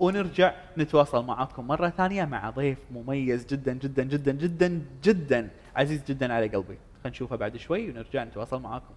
ونرجع نتواصل معاكم مرة ثانية مع ضيف مميز جدا جدا جدا جدا جدا عزيز جدا على قلبي. خلينا نشوفه بعد شوي ونرجع نتواصل معاكم.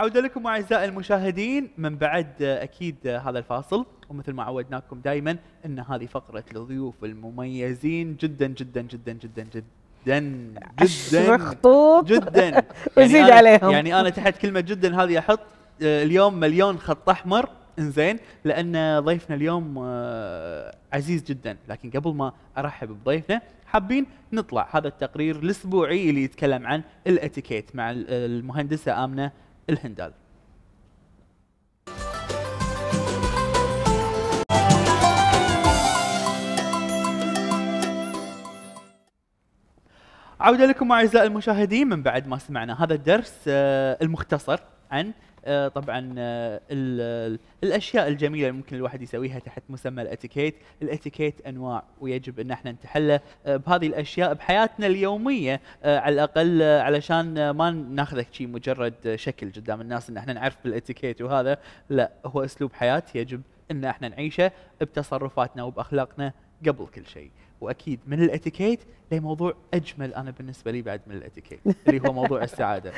عودة لكم أعزائي المشاهدين من بعد أكيد هذا الفاصل ومثل ما عودناكم دائما أن هذه فقرة الضيوف المميزين جدا جدا جدا جدا جدا عشر جدا خطوط جدا. وزيد أنا عليهم. يعني أنا تحت كلمة جدا هذه أحط آه، اليوم مليون خط أحمر. إنزين. لأن ضيفنا اليوم آه، عزيز جدا. لكن قبل ما أرحب بضيفنا حابين نطلع هذا التقرير الأسبوعي اللي يتكلم عن الإتيكيت مع ال- المهندسة آمنة الهندال. عودة لكم أعزائي المشاهدين من بعد ما سمعنا هذا الدرس آه، المختصر عن طبعا آه، ال- ال- الأشياء الجميلة اللي ممكن الواحد يسويها تحت مسمى الإتيكيت، الإتيكيت أنواع ويجب أن إحنا نتحلى آه، بهذه الأشياء بحياتنا اليومية. آه، على الأقل آه، علشان آه، ما ناخذه شيء مجرد آه، شكل قدام الناس إن إحنا نعرف بالإتيكيت وهذا، لا هو أسلوب حياة يجب إن إحنا نعيشه بتصرفاتنا وبأخلاقنا قبل كل شيء. وأكيد من الاتيكيت لموضوع أجمل أنا بالنسبة لي بعد من الاتيكيت اللي هو موضوع السعادة.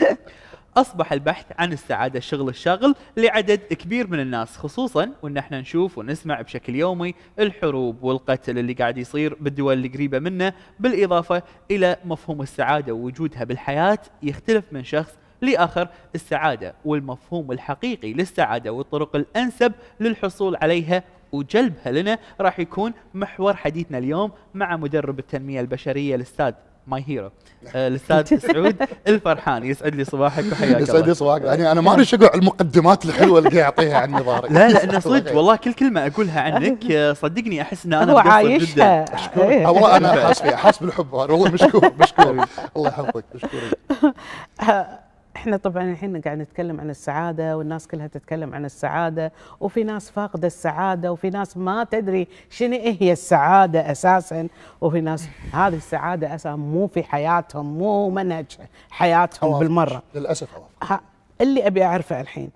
أصبح البحث عن السعادة الشغل الشاغل لعدد كبير من الناس خصوصا وإن إحنا نشوف ونسمع بشكل يومي الحروب والقتل اللي قاعد يصير بالدول القريبه منا بالإضافة إلى مفهوم السعادة ووجودها بالحياة يختلف من شخص لآخر السعادة والمفهوم الحقيقي للسعادة والطرق الأنسب للحصول عليها وجلبها لنا راح يكون محور حديثنا اليوم مع مدرب التنمية البشرية الأستاذ my hero آه، الأستاذ سعود الفرحان يسعد لي صباحك وحياك يسعد لي الله صباحك. يعني أنا ما أدري شقع المقدمات الحلوة اللي قاعد يعطيها عني ظهري لا لا إنه صدق. والله كل كلمة أقولها عنك آه، صدقني أحس ان أنا هو عايشها. إيه. والله أنا حاس فيها. حاس بالحب والله مشكور مشكور. الله يحفظك مشكور إحنا طبعا الحين قاعد نتكلم عن السعادة والناس كلها تتكلم عن السعادة وفي ناس فاقدة السعادة وفي ناس ما تدري شنو إيه هي السعادة أساسا وفي ناس هذه السعادة أساسا مو في حياتهم مو منهج حياتهم أوافق. بالمرة للأسف أوافق. ها اللي أبي أعرفه الحين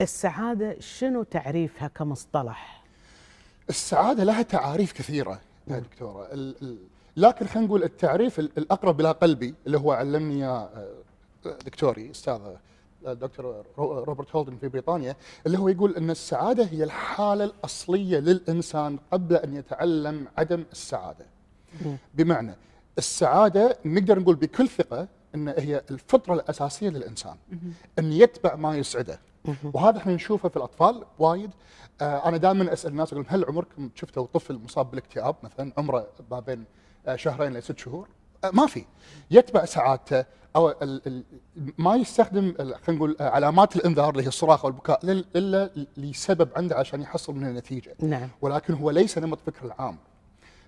السعادة شنو تعريفها كمصطلح؟ السعادة لها تعاريف كثيرة يا دكتورة لكن خلينا نقول التعريف ال- الأقرب إلى قلبي اللي هو علمني إياه دكتوري أستاذ آه، دكتور رو- روبرت هولدن في بريطانيا اللي هو يقول إن السعادة هي الحالة الأصلية للإنسان قبل أن يتعلم عدم السعادة. بمعنى السعادة نقدر نقول بكل ثقة إن هي الفطرة الأساسية للإنسان. إن يتبع ما يسعده. وهذا إحنا نشوفه في الأطفال وايد. آه أنا دائما أسأل الناس أقول هل عمركم شفتوا طفل مصاب بالاكتئاب مثلا؟ عمره ما بين آه شهرين لست شهور؟ آه ما في. يتبع سعادته. أو ال ال ما يستخدم خلينا نقول علامات الانذار اللي هي الصراخ والبكاء لل- إلا لسبب عنده عشان يحصل منها نتيجة. نعم. ولكن هو ليس نمط فكر العام.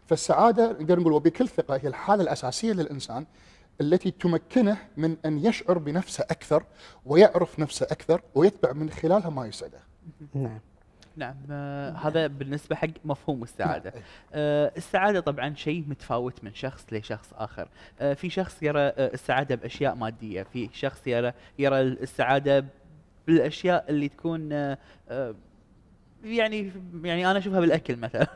فالسعادة نقدر نقول وبكل ثقة هي الحالة الأساسية للإنسان التي تمكنه من أن يشعر بنفسه أكثر ويعرف نفسه أكثر ويتبع من خلالها ما يسعده. نعم. نعم آه هذا بالنسبة حق مفهوم السعادة. نعم. آه السعادة طبعا شيء متفاوت من شخص لشخص آخر. آه في شخص يرى السعادة بأشياء مادية في شخص يرى يرى السعادة بالأشياء اللي تكون يعني يعني أنا أشوفها بالأكل مثلا.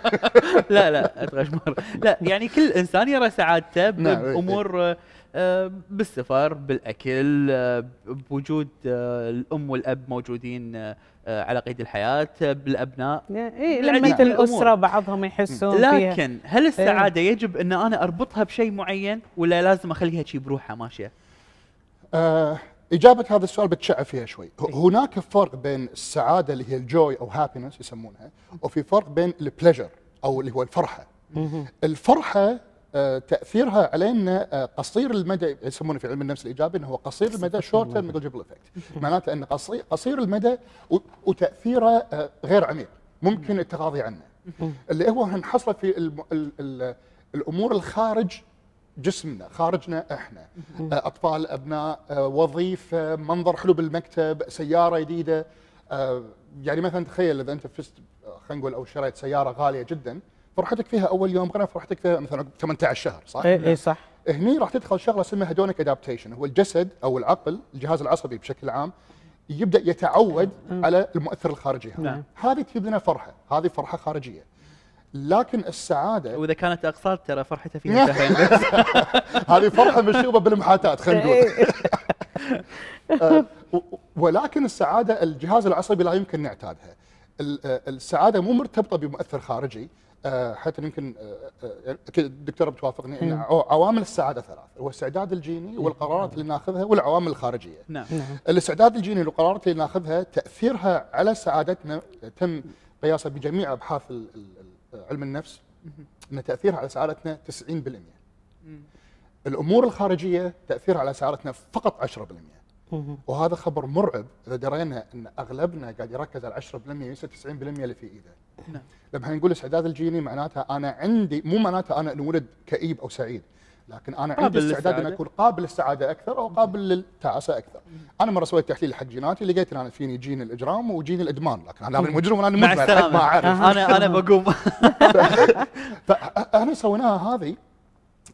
لا لا اتغشمر لا يعني كل إنسان يرى سعادته نعم، إيه، بامور آه، آه، بالسفر بالأكل بوجود الأم والأب موجودين على قيد الحياة آه، بالأبناء إيه لما. الأسرة بعضهم يحسون فيها. لكن هل السعادة يجب أن أنا أربطها بشيء معين ولا لازم أخليها شيء بروحها ماشية؟ آه إجابة هذا السؤال بتشعب فيها شوي. ه- هناك فرق بين السعادة اللي هي ال joy أو happiness يسمونها وفي فرق بين ال pleasure أو اللي هو الفرحة. الفرحة آه تأثيرها علينا آه قصير المدى يسمونه في علم النفس الإيجابي أنه هو قصير المدى short term negligible effect معناته أنه قصير, قصير المدى و- وتأثيره آه غير عميق. ممكن التغاضي عنه. اللي هو هنحصله في الم... ال... ال... الأمور الخارج جسمنا خارجنا إحنا. أطفال أبناء وظيفة منظر حلو بالمكتب سيارة جديدة. يعني مثلا تخيل إذا أنت فزت خلينا نقول أو شريت سيارة غالية جدا. فرحتك فيها أول يوم غير فرحتك فيها مثلا عقب 18 شهر صح؟ اي اي صح. هني راح تدخل شغلة اسمها hedonic adaptation هو الجسد أو العقل الجهاز العصبي بشكل عام يبدأ يتعود على المؤثر الخارجي هذا. نعم. هذه تجيب لنا فرحة هذه فرحة خارجية. لكن السعادة وإذا كانت اقساط ترى فرحتها فيها شهرين بس هذه فرحة مشوبه بالمحاتات خلينا نقول. آه، و- ولكن السعادة الجهاز العصبي لا يمكن نعتادها. ال- آه، السعادة مو مرتبطة بمؤثر خارجي. آه، حتى يمكن آه، آه، أكيد الدكتورة بتوافقني إن عو- عوامل السعادة ثلاث هو الاستعداد الجيني والقرارات اللي ناخذها والعوامل الخارجية. نعم. الاستعداد الجيني والقرارات اللي ناخذها تأثيرها على سعادتنا تم قياسها بجميع أبحاث علم النفس إن تأثيرها على سعادتنا 90% الأمور الخارجية تأثيرها على سعادتنا فقط 10% وهذا خبر مرعب إذا درينا إن أغلبنا قاعد يركز على 10% ينسى 90% اللي في إيده. نعم. لما نقول الاستعداد الجيني معناتها أنا عندي مو معناتها أنا انولد كئيب أو سعيد لكن أنا عندي استعداد إن. أكون قابل للسعادة أكثر أو قابل للتعاسة أكثر. أنا مرة سويت تحليل حق جيناتي لقيت إن أنا فيني جين الإجرام وجين الإدمان لكن أنا مجرم وأنا مدمن ما أعرف. أنا أنا بقوم. فاحنا سويناها هذه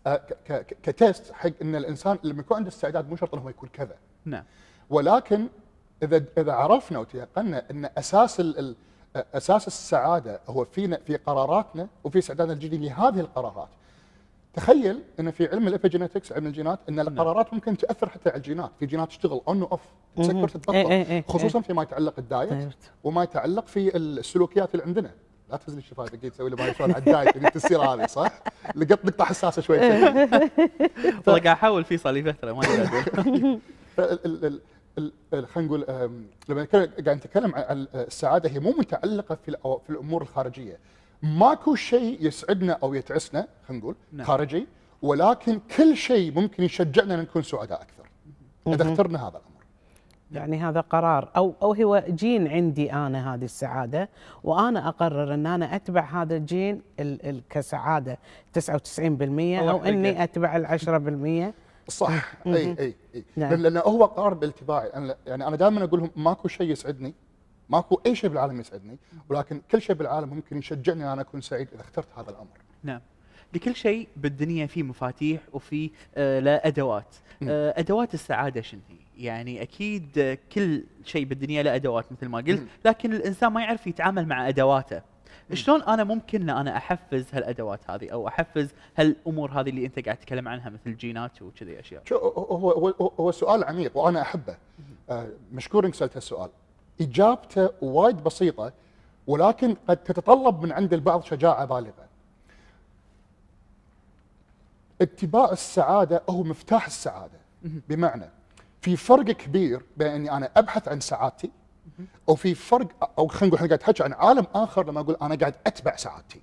ك- ك test حق إن الإنسان لما يكون عنده استعداد مو شرط إنه هو يكون كذا. نعم. ولكن إذا إذا عرفنا وتيقنا إن أساس ال أساس السعادة هو فينا في قراراتنا وفي استعدادنا الجيني لهذه القرارات. تخيل إن في علم ال epigenetics علم الجينات إن القرارات ممكن تأثر حتى على الجينات، في جينات تشتغل on و off تسكر إيه، تتبطل إيه، إيه، خصوصا فيما يتعلق ال diet طيب. وما يتعلق في السلوكيات اللي عندنا. لا تهز لي الشفايف قاعد تسوي لي معي شلون على ال diet اللي تصير هذه صح؟ لقط نقطة حساسة شوي. والله قاعد أحاول فيصل لي فترة ما ال- خلينا نقول لما نتكلم- قاعد نتكلم عن السعادة هي مو متعلقة في في الأمور الخارجية. ماكو شيء يسعدنا أو يتعسنا خلينا نقول نعم. خارجي ولكن كل شيء ممكن يشجعنا إن نكون سعداء أكثر. إذا اخترنا هذا الأمر. يعني هذا قرار. أو أو هو جين عندي أنا هذه السعادة وأنا أقرر إن أنا أتبع هذا الجين ال ال كسعادة. 99% أو. إني أتبع ال 10% صح. اي اي أي. نعم. لأنه هو قرار باتباعي أنا يعني أنا دائما أقول لهم ماكو شيء يسعدني. ماكو أي شيء بالعالم يسعدني. ولكن كل شيء بالعالم ممكن يشجعني إن أنا أكون سعيد إذا اخترت هذا الأمر. نعم. لكل شيء بالدنيا في مفاتيح وفي آه له أدوات. آه أدوات السعادة شنو هي؟ يعني أكيد آه، كل شيء بالدنيا له أدوات مثل ما قلت. لكن الإنسان ما يعرف يتعامل مع أدواته. شلون أنا ممكن إن أنا أحفز هالأدوات هذه أو أحفز هالأمور هذه اللي أنت قاعد تتكلم عنها مثل الجينات وكذي أشياء؟ شو هو هو هو سؤال عميق وأنا أحبه. آه، مشكور انك سألت هالسؤال. إجابته وايد بسيطة ولكن قد تتطلب من عند البعض شجاعة بالغة. اتباع السعادة هو مفتاح السعادة. بمعنى في فرق كبير بين إني أنا أبحث عن سعادتي وفي فرق أو خلينا نقول إحنا قاعد نحكي عن عالم آخر لما أقول أنا قاعد أتبع سعادتي.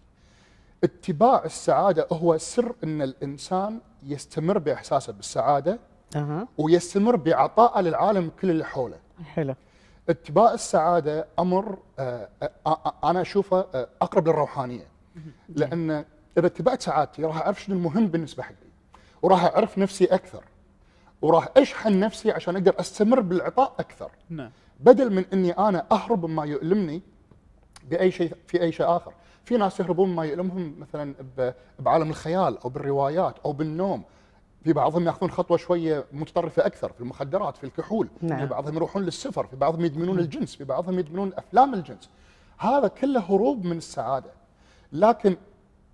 اتباع السعادة هو سر إن الإنسان يستمر بإحساسه بالسعادة ويستمر بعطائه للعالم كل اللي حوله. حلو. اتباع السعادة أمر آه، آه، آه، أنا أشوفه أقرب للروحانية. لأن إذا اتبعت سعادتي راح أعرف شنو المهم بالنسبة حقي. وراح أعرف نفسي أكثر. وراح أشحن نفسي عشان أقدر أستمر بالعطاء أكثر. نعم. بدل من إني أنا أهرب مما يؤلمني بأي شيء في أي شيء آخر. في ناس يهربون ما يؤلمهم مثلا بعالم الخيال أو بالروايات أو بالنوم. في بعضهم يأخذون خطوة شوية متطرفة أكثر في المخدرات في الكحول. نعم. في بعضهم يروحون للسفر في بعضهم يدمنون الجنس في بعضهم يدمنون أفلام الجنس. هذا كله هروب من السعادة. لكن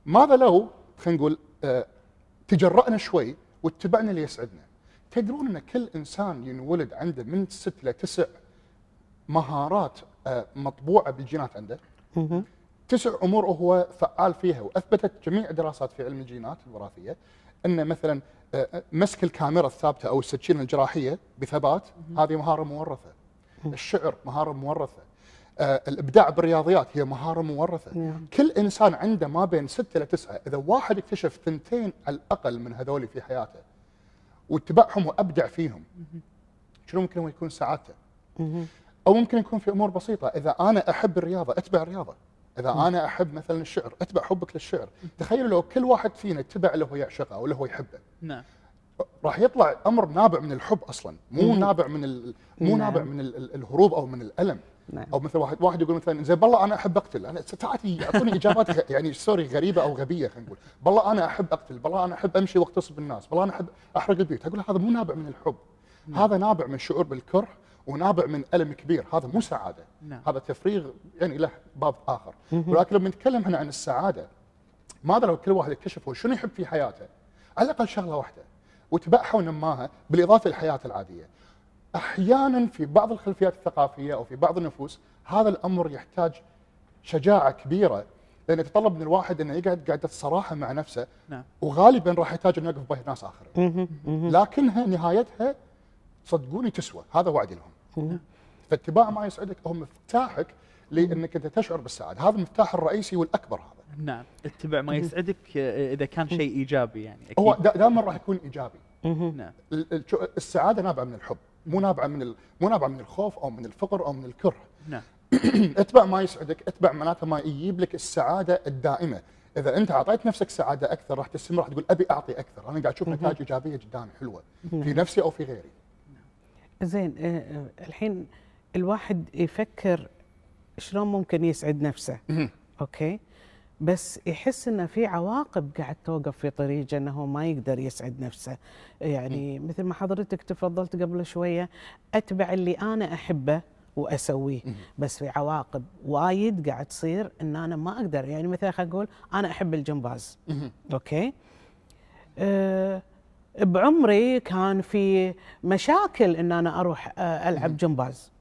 ماذا لو خلينا نقول آه، تجرأنا شوي واتبعنا اللي يسعدنا. تدرون أن كل إنسان ينولد عنده من ست إلى تسع مهارات آه، مطبوعة بالجينات عنده. تسع أمور هو فعال فيها وأثبتت جميع الدراسات في علم الجينات الوراثية. أن مثلا آه، آه، مسك الكاميرا الثابتة أو السكينه الجراحية بثبات هذه مهارة مورثة. الشعر مهارة مورثة. الإبداع بالرياضيات هي مهارة مورثة. نعم. كل إنسان عنده ما بين ستة إلى تسعة. إذا واحد اكتشف ثنتين على الأقل من هذول في حياته واتبعهم وأبدع فيهم شنو ممكن هو يكون سعادته. أو ممكن يكون في أمور بسيطة. إذا أنا أحب الرياضة أتبع الرياضة. إذا أنا أحب مثلا الشعر أتبع حبك للشعر. تخيل لو كل واحد فينا اتبع اللي هو يعشقه أو اللي هو يحبه. نعم. راح يطلع أمر نابع من الحب أصلا. مو مم. نابع من ال... مو نعم. نابع من ال... ال- الهروب أو من الألم. نعم. أو مثل واحد واحد يقول مثلا زين بالله أنا أحب أقتل. أنا ساعات يعطوني إجابات يعني سوري غريبة أو غبية خلينا نقول. بالله أنا أحب أقتل. بالله أنا أحب أمشي واغتصب بالناس. بالله أنا أحب أحرق البيوت. أقول هذا مو نابع من الحب. هذا نابع من شعور بالكره ونابع من ألم كبير. هذا مو سعادة. نعم. هذا تفريغ يعني له باب آخر. ولكن لما نتكلم هنا عن السعادة ماذا لو كل واحد اكتشف هو شنو يحب في حياته. على الأقل شغلة واحدة. وتبعها ونماها بالإضافة للحياه العادية. أحيانا في بعض الخلفيات الثقافية أو في بعض النفوس هذا الأمر يحتاج شجاعة كبيرة. لأن يتطلب من الواحد إنه يقعد قعده صراحة مع نفسه نعم. وغالبا راح يحتاج إنه يقف بين ناس آخرين. لكنها نهايتها صدقوني تسوى هذا وعدي لهم. فاتباع ما يسعدك هو مفتاحك لأنك أنت تشعر بالسعادة. هذا المفتاح الرئيسي والأكبر هذا. نعم اتبع ما يسعدك آه، إذا كان شيء إيجابي يعني أكيد. هو دائما راح يكون إيجابي. نعم. السعادة نابعة من الحب. مو نابعة من ال- مو نابعة من الخوف أو من الفقر أو من الكره. نعم. اتبع ما يسعدك اتبع معناته ما يجيب لك السعادة الدائمة. إذا أنت أعطيت نفسك سعادة أكثر راح تستمر راح تقول أبي أعطي أكثر. أنا قاعد أشوف نتائج إيجابية قدامي حلوة في نفسي أو في غيري. زين آه، آه، الحين الواحد يفكر شلون ممكن يسعد نفسه. أوكي؟ بس يحس إنه في عواقب قاعد توقف في طريقه إنه ما يقدر يسعد نفسه. يعني مثل ما حضرتك تفضلت قبل شوية أتبع اللي أنا أحبه وأسويه. بس في عواقب وايد قاعد تصير إن أنا ما أقدر. يعني مثلا خلينا نقول أنا أحب الجمباز. أوكي؟ أه بعمري كان في مشاكل إن أنا أروح آه، ألعب جمباز.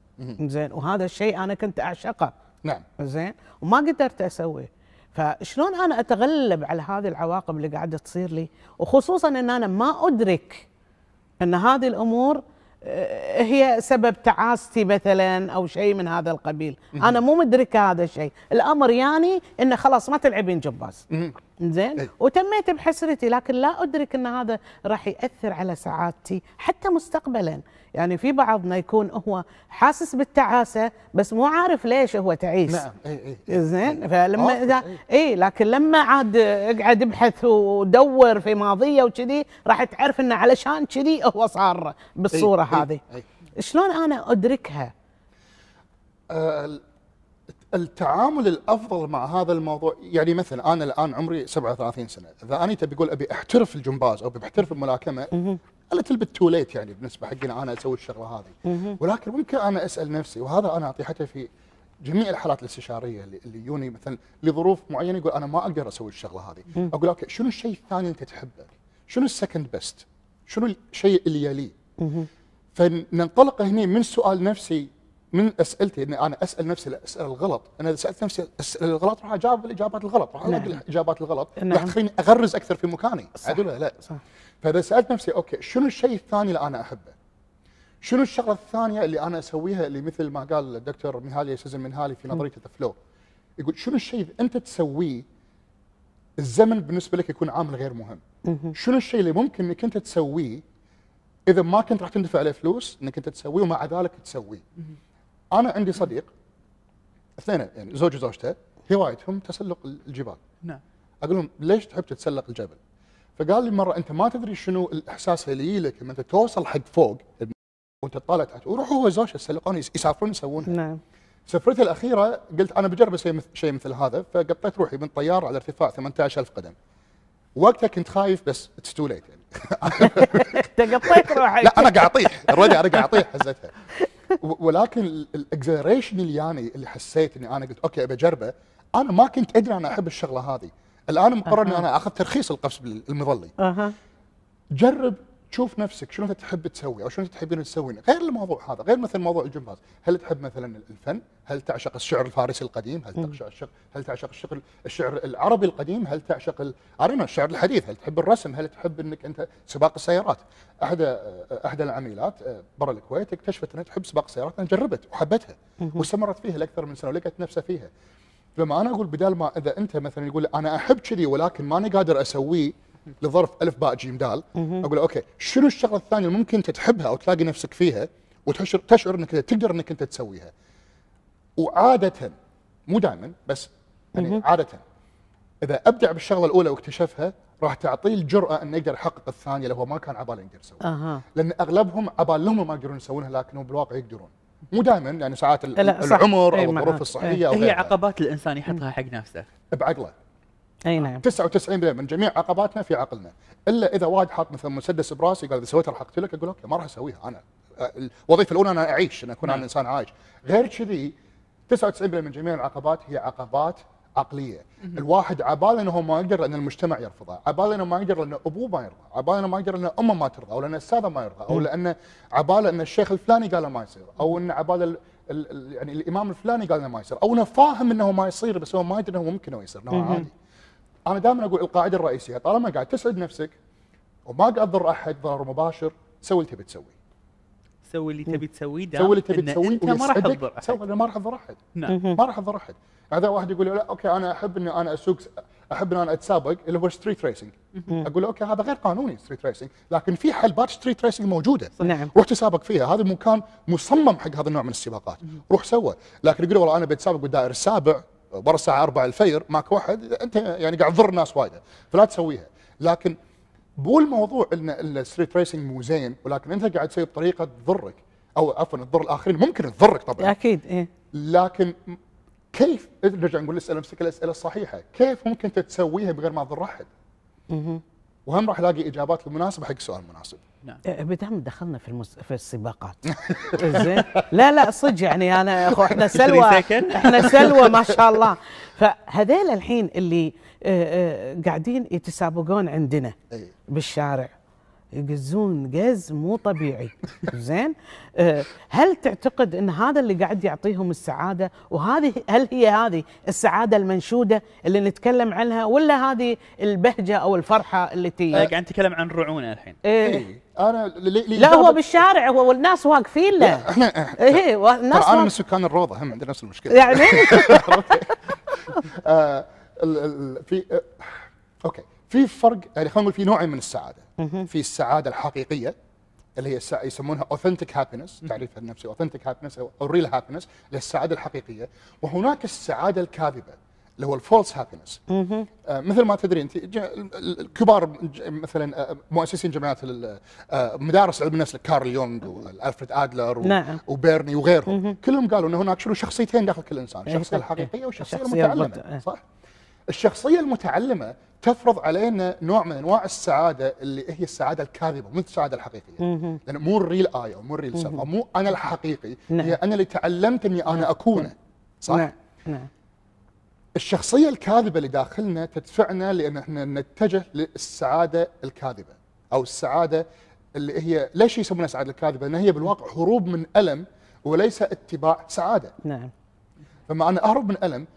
زين؟ وهذا الشيء أنا كنت أعشقه. نعم. زين؟ وما قدرت أسويه. فشلون أنا أتغلب على هذه العواقب اللي قاعدة تصير لي؟ وخصوصا إن أنا ما أدرك إن هذه الأمور آه، هي سبب تعاستي مثلا أو شيء من هذا القبيل. أنا مو مدركه هذا الشيء. الأمر يعني انه خلاص ما تلعبين جمباز مهم. زين؟ أي. وتميت بحسرتي لكن لا أدرك إن هذا راح يأثر على سعادتي حتى مستقبلا. يعني في بعضنا يكون هو حاسس بالتعاسة بس مو عارف ليش هو تعيس. نعم اي اي زين؟ فلما آه، اذا إيه. اي لكن لما عاد اقعد ابحث ودور في ماضيه وكذي راح تعرف إنه علشان كذي هو صار بالصورة إي، إي، هذه. إي. شلون أنا أدركها؟ آه، التعامل الأفضل مع هذا الموضوع يعني مثلا أنا الآن عمري 37 سنة إذا أنا تبي أقول أبي أحترف الجمباز أو أبي أحترف الملاكمة a little bit too late يعني بالنسبة حقنا أنا أسوي الشغلة هذه ولكن ممكن أنا أسأل نفسي وهذا أنا اعطيه حتى في جميع الحالات الاستشارية اللي اللي يجوني مثلا لظروف معينة يقول أنا ما أقدر أسوي الشغلة هذه أقول okay شنو الشيء الثاني اللي أنت تحبه؟ شنو ال second best؟ شنو الشيء اللي يليه؟ فننطلق هنا من سؤال نفسي من أسئلتي ان أنا أسأل نفسي الاسئله الغلط، أنا إذا سألت نفسي الاسئله الغلط راح أجاوب الإجابات الغلط، راح الاقي نعم. الإجابات الغلط، نعم. راح تخليني أغرز أكثر في مكاني،. عدل ولا لا؟ صح فإذا سألت نفسي okay شنو الشيء الثاني اللي أنا أحبه؟ شنو الشغلة الثانية اللي أنا أسويها اللي مثل ما قال الدكتور ميهالي تشيكسنتميهالي في نظرية ال flow يقول شنو الشيء اللي أنت تسويه الزمن بالنسبة لك يكون عامل غير مهم شنو الشيء اللي ممكن إنك أنت تسويه إذا ما كنت راح تندفع عليه فلوس إنك أنت تسويه ومع ذلك تسويه أنا عندي صديق اثنين يعني زوج وزوجته هوايتهم تسلق الجبال. نعم. أقول لهم ليش تحب تتسلق الجبل؟ فقال لي مرة أنت ما تدري شنو الإحساس اللي يجي لك لما أنت توصل حق فوق وأنت تطالع تحت ويروح هو وزوجته يتسلقون يس- يسافرون يسوونها. نعم. سفرتي الأخيرة قلت أنا بجرب أسوي شيء مثل هذا فقطيت روحي من طيارة على ارتفاع 18000 قدم. وقتها كنت خايف بس it's too late يعني. انت قطيت روحك. لا أنا قاعد أطيح already أنا قاعد أطيح حزتها. و- ولكن ال exhilaration اللي يعني اللي حسيت إني أنا قلت okay أبي أجربه أنا ما كنت أدري أنا أحب الشغلة هذه. الآن مقرر اني أنا اخذ ترخيص القفز المظلي. جرب تشوف نفسك شنو انت تحب تسوي أو شنو انت تحبين تسوين غير الموضوع هذا غير مثل موضوع الجمباز. هل تحب مثلا الفن؟ هل تعشق الشعر الفارسي القديم؟ هل تعشق الشعر هل تعشق الشعر الشعر العربي القديم؟ هل تعشق you know، الشعر الحديث. هل تحب الرسم؟ هل تحب إنك أنت سباق السيارات؟ احدى احدى العميلات آه، برا الكويت اكتشفت أنها تحب سباق السيارات أنا جربت وحبتها واستمرت فيها لأكثر من سنة ولقت نفسها فيها. لما أنا أقول بدال ما إذا أنت مثلا يقول أنا أحب كذي ولكن ماني قادر أسويه لظرف ألف باء جيم دال أقول okay شنو الشغلة الثانية اللي ممكن انت تحبها أو تلاقي نفسك فيها وتشعر تشعر إنك تقدر إنك أنت تسويها وعاده مو دائما بس يعني عاده إذا أبدع بالشغلة الأولى واكتشفها راح تعطيه الجرأة إنه يقدر يحقق الثانية اللي هو ما كان عباله يقدر يسويها أها لأن أغلبهم عبالهم ما يقدرون يسوونها لكنهم بالواقع يقدرون مو دائما يعني ساعات. العمر أو. الظروف الصحية. أو هي. عقبات الإنسان يحطها حق نفسه بعقله أي نعم. 99% من جميع عقباتنا في عقلنا. إلا إذا واحد حاط مثلا مسدس براسي قال إذا سويتها راح اقتلك أقول أوكي ما راح أسويها أنا. الوظيفة الأولى أنا أعيش أنا أكون أنا نعم. إنسان عايش. غير كذي 99% من جميع العقبات هي عقبات عقلية. الواحد عباله إنه هو ما يقدر لأن المجتمع يرفضه عباله إنه ما يقدر لأن أبوه ما يرضى عباله إنه ما يقدر لأن أمه ما ترضى أو لأن أستاذه ما يرضى أو لأن عباله إن الشيخ الفلاني قال ما يصير أو إن عباله ال- ال- ال- يعني الإمام الفلاني قال إنه ما يصير أو إنه فاهم إنه ما يصير بس هو ما يدري إنه ممكن إنه يصير. انه عادي أنا دائما أقول القاعده الرئيسيه طالما قاعد تسعد نفسك وما قاعد تضر أحد ضرر مباشر سوي اللي تبي تسويه سوي اللي تبي تسويه دام سوي اللي تبي تسويه أنت ما راح تضر سوي أحد. اللي ما راح تضر أحد. نعم. ما راح تضر أحد. هذا واحد يقول لا okay أنا أحب إني أنا أسوق أحب ان أنا أتسابق اللي هو street racing أقول له okay هذا غير قانوني street racing لكن في حلبات street racing موجودة. نعم. روح تسابق فيها. هذا مكان مصمم حق هذا النوع من السباقات. روح سوه. لكن يقول والله أنا بتسابق بالدائر السابع. برا الساعة 4 الفجر ماكو أحد أنت يعني قاعد تضر الناس وايد. فلا تسويها. لكن مو الموضوع إن ال street racing مو زين ولكن أنت قاعد تسوي بطريقة تضرك أو عفوا تضر الآخرين ممكن تضرك طبعا. أكيد إيه. لكن كيف نرجع نقول الأسئلة نمسك الأسئلة الصحيحة، كيف ممكن تسويها بغير ما تضر أحد؟ وهم راح الاقي إجابات المناسبه حق السؤال المناسب. نعم. إيه، بدام دخلنا في المس... في السباقات. زين. لا لا صدق يعني أنا اخو إحنا سلوى. إحنا سلوى ما شاء الله. فهذيل الحين اللي آه، آه، قاعدين يتسابقون عندنا اي بالشارع. يقزون قز مو طبيعي. زين؟ آه، هل تعتقد إن هذا اللي قاعد يعطيهم السعادة؟ وهذه هل هي هذه السعادة المنشودة اللي نتكلم عنها ولا هذه البهجة أو الفرحة اللي تي؟ قاعد نتكلم عن رعونة الحين. إيه. اي أنا ل- ل- لا هو بالشارع هو والناس واقفين له. إحنا إيه والناس أنا من سكان الروضة هم عندنا نفس المشكلة. يعني؟ آه ال- ال- في آه okay. في فرق يعني خلينا نقول في نوعين من السعادة. في السعادة الحقيقية اللي هي يسمونها authentic happiness تعريفها النفسي authentic happiness أو real happiness اللي هي السعادة الحقيقية. وهناك السعادة الكاذبة اللي هو ال false happiness آه مثل ما تدري أنت الكبار مثلا آه، مؤسسين جمعيات آه، مدارس علم النفس كارل يونغ وألفريد أدلر و- نعم. وبيرن وغيرهم. كلهم قالوا ان هناك شنو شخصيتين داخل كل إنسان إيه، الشخصيه صح. الحقيقية والشخصيه المتعلمة المت- صح؟ الشخصية المتعلمة تفرض علينا نوع من أنواع السعادة اللي هي السعادة الكاذبة مو السعادة الحقيقية. لأن مو ال real I أو مو ال real self مو أنا الحقيقي نعم. هي أنا اللي تعلمت اني أنا اكونه صح؟ نعم. نعم. الشخصية الكاذبة اللي داخلنا تدفعنا لأن إحنا نتجه للسعادة الكاذبة أو السعادة اللي هي ليش يسمونها السعاده الكاذبة؟ لأن هي بالواقع هروب من ألم وليس اتباع سعادة. نعم. فما أنا أهرب من ألم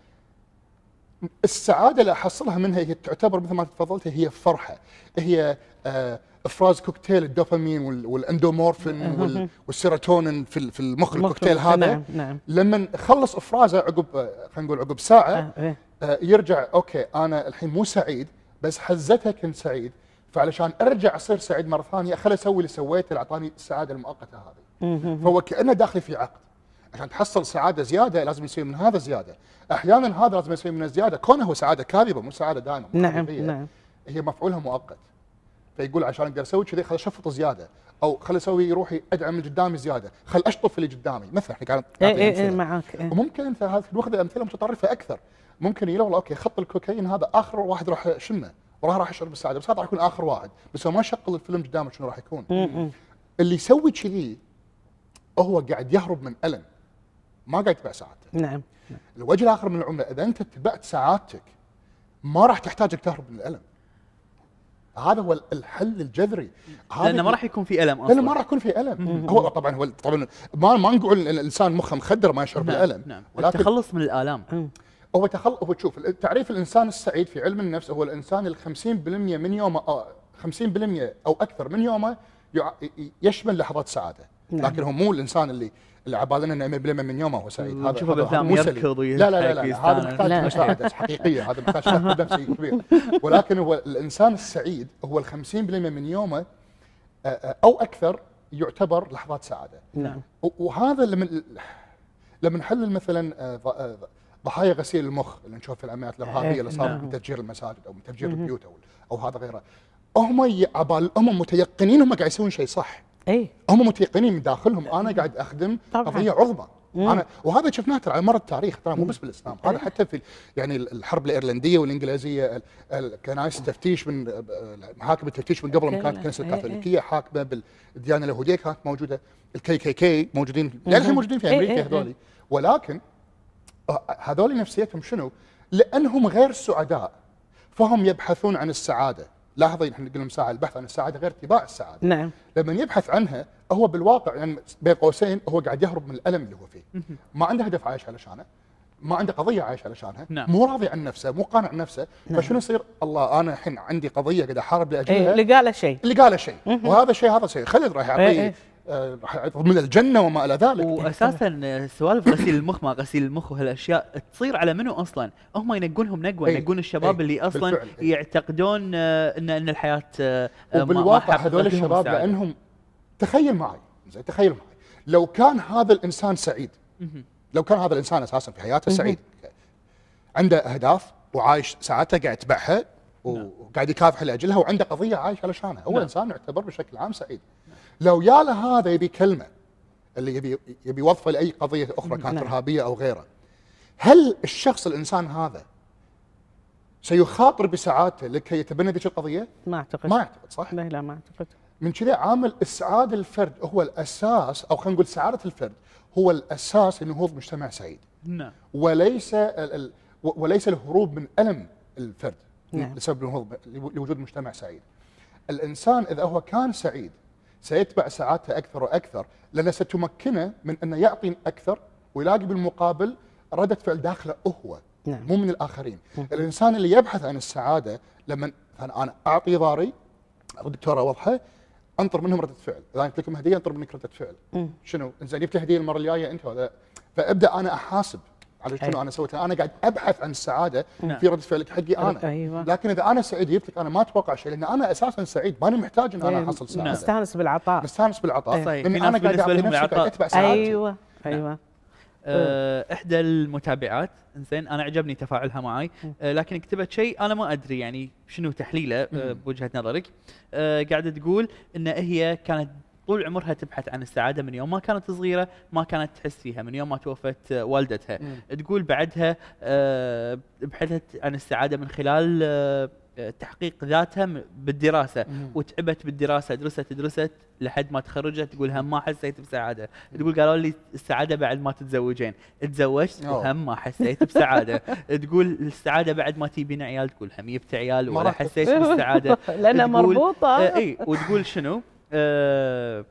السعادة اللي أحصلها منها هي تعتبر مثل ما تفضلت هي فرحة. هي آه، إفراز كوكتيل الدوبامين وال- والأندورفين وال- والسيروتونين في في المخ الكوكتيل هذا. نعم، نعم. لما اخلص إفرازه عقب آه، خلينا نقول عقب ساعة آه، إيه. يرجع okay أنا الحين مو سعيد بس حزتها كنت سعيد فعلشان أرجع أصير سعيد مرة ثانية خل أسوي اللي سويته اللي أعطاني السعادة المؤقتة هذه. فهو كأنه داخلي في عقد. عشان تحصل سعادة زيادة لازم يصير من هذا زيادة. أحيانا هذا لازم يصير من الزيادة. كونه هو سعادة كاذبة مو سعادة دائمه نعم. نعم. هي مفعولها مؤقت. فيقول عشان أقدر أسوي كذي خل أشفط زياده أو خل أسوي روحي أدعم اللي قدامي زيادة. خل أشطف اللي قدامي. مثلا إحنا قاعد اي اي. معاك إيه. وممكن أنت ناخذ امثله متطرفة أكثر. ممكن يلا والله أوكي خط الكوكايين هذا آخر واحد راح يشمه وراح راح يشرب السعاده بس هذا راح يكون آخر واحد. بس هو ما شغل الفيلم قدامه شنو راح يكون. م- اللي يسوي كذي هو قاعد يهرب من ألم. ما قاعد يتبع سعادته. نعم. الوجه الآخر من العملة إذا أنت اتبعت سعادتك ما راح تحتاج انك تهرب من الألم. هذا هو الحل الجذري. هذا لأنه ما راح يكون في ألم أصلا لأنه ما راح يكون في ألم. هو طبعا هو طبعا ما ما نقول إن الإنسان مخه مخدر ما يشعر نعم، بالألم نعم. ولكن التخلص من الآلام. هو تخل هو تشوف تعريف الإنسان السعيد في علم النفس هو الإنسان ال 50% من يومه آه، 50% أو أكثر من يومه يشمل لحظات سعادة. نعم. لكن هو مو الإنسان اللي اللي عبالنا إنه 100% من يومه هو سعيد هذا مو سليم. يركض لا لا لا, لا. هذا محتاج. مساعدة حقيقية هذا محتاج فهم نفسي كبير ولكن هو الإنسان السعيد هو ال 50% من يومه آه، آه، أو أكثر يعتبر لحظات سعادة نعم وهذا لما لما نحلل مثلا آه، ضحايا غسيل المخ اللي نشوف في العمليات الارهابيه اللي صارت نعم. من تفجير المساجد أو من تفجير البيوت أو أو هذا غيره هم ي- عبال هم متيقنين هم قاعد يسوون شيء صح اي هم متيقنين من داخلهم. أنا قاعد أخدم طبعاً. قضية عظمى. أنا وهذا شفناه ترى على مر التاريخ. ترى مو بس بالإسلام. هذا حتى في يعني الحرب الإيرلندية والإنجليزية. ال- ال- كنائس التفتيش من محاكم التفتيش من قبل ما كانت. الكنيسة إيه، إيه. الكاثوليكيه حاكمة بالديانة اليهودية كانت موجودة. الكي كي كي موجودين. للحين موجودين في إيه، أمريكا إيه، هذولي إيه. ولكن هذول نفسيتهم شنو؟ لأنهم غير سعداء فهم يبحثون عن السعادة. لاحظي إحنا قلنا من ساعه البحث عن السعاده غير اتباع السعاده نعم. لما يبحث عنها هو بالواقع يعني بين قوسين هو قاعد يهرب من الألم اللي هو فيه. ما عنده هدف عايش علشانه ما عنده قضية عايش علشانها نعم. مو راضي عن نفسه مو قانع نفسه نعم. فشنو يصير؟ الله أنا الحين عندي قضية قاعد أحارب اي لاجلها اللي قاله شيء. اللي قاله شيء. وهذا الشيء هذا شيء. خلد راح إيه، يعطيه راح يعطيه من الجنة وما إلى ذلك واساسا آه، سوالف غسيل المخ ما غسيل المخ وهالأشياء تصير على منو أصلا؟ هم ينقونهم نقوه أي، ينقون الشباب أي، اللي أصلا بالفعل، أي. يعتقدون آه، ان إن الحياة آه، آه، وبالواقع هذول الشباب. لانهم تخيل معي زين تخيل معي لو كان هذا الإنسان سعيد. لو كان هذا الإنسان أساسا في حياته سعيد عنده أهداف وعايش ساعته قاعد يتبعها وقاعد يكافح لأجلها وعنده قضية عايش علشانها هو نعم. إنسان يعتبر بشكل عام سعيد لو يا له هذا يبي كلمة اللي يبي يبي يوظفه لأي قضية أخرى كانت نعم. ارهابيه أو غيره هل الشخص الإنسان هذا سيخاطر بسعادته لكي يتبنى ذيك القضية؟ ما أعتقد ما أعتقد صح؟ لا لا ما أعتقد من كذا عامل إسعاد الفرد هو الأساس أو خلينا نقول سعادة الفرد هو الأساس لنهوض مجتمع سعيد نعم وليس ال ال وليس الهروب من ألم الفرد نعم. لسبب لوجود مجتمع سعيد. الإنسان إذا هو كان سعيد سيتبع سعادته أكثر وأكثر لأن ستمكنه من انه يعطي أكثر ويلاقي بالمقابل ردة فعل داخله هو نعم. مو من الآخرين. الإنسان اللي يبحث عن السعادة لما أنا أعطي ضاري الدكتوره واضحه أنطر منهم ردة فعل، إذا جبت لكم هديه أنطر منك ردة فعل. مم. شنو؟ زين جبت هدية المرة الجاية أنت ولا فأبدأ أنا أحاسب على شنو. أنا سويت. أنا قاعد أبحث عن السعادة نعم. في رده فعلك حقي أنا. أيوة. لكن إذا أنا سعيد جبت لك أنا ما أتوقع شيء لأن أنا أساسا سعيد. ماني محتاج إن أنا إيه، أحصل سعادة. مستأنس بالعطاء. مستأنس بالعطاء. صحيح. لأن أنا قاعد بالنسبة أعطي نفسي قاعد أتبع سعادتي. أيوه. أيوه. آه، إحدى المتابعات. إنزين أنا عجبني تفاعلها معي آه، لكن كتبت شيء أنا ما أدري يعني شنو تحليله آه، بوجهة نظرك. آه، قاعدة تقول إن هي كانت طول عمرها تبحث عن السعادة من يوم ما كانت صغيرة ما كانت تحس فيها من يوم ما توفت آه، والدتها. تقول بعدها آه، بحثت عن السعادة من خلال آه، تحقيق ذاتها بالدراسة. وتعبت بالدراسة درست درست لحد ما تخرجت تقول هم ما حسيت بسعادة. تقول قالوا لي السعادة بعد ما تتزوجين. تزوجت. وهم ما حسيت بسعادة. تقول السعادة بعد ما تجيبين عيال تقول هم جبت عيال ولا حسيت بالسعاده لأنها مربوطة. إي وتقول شنو؟ آه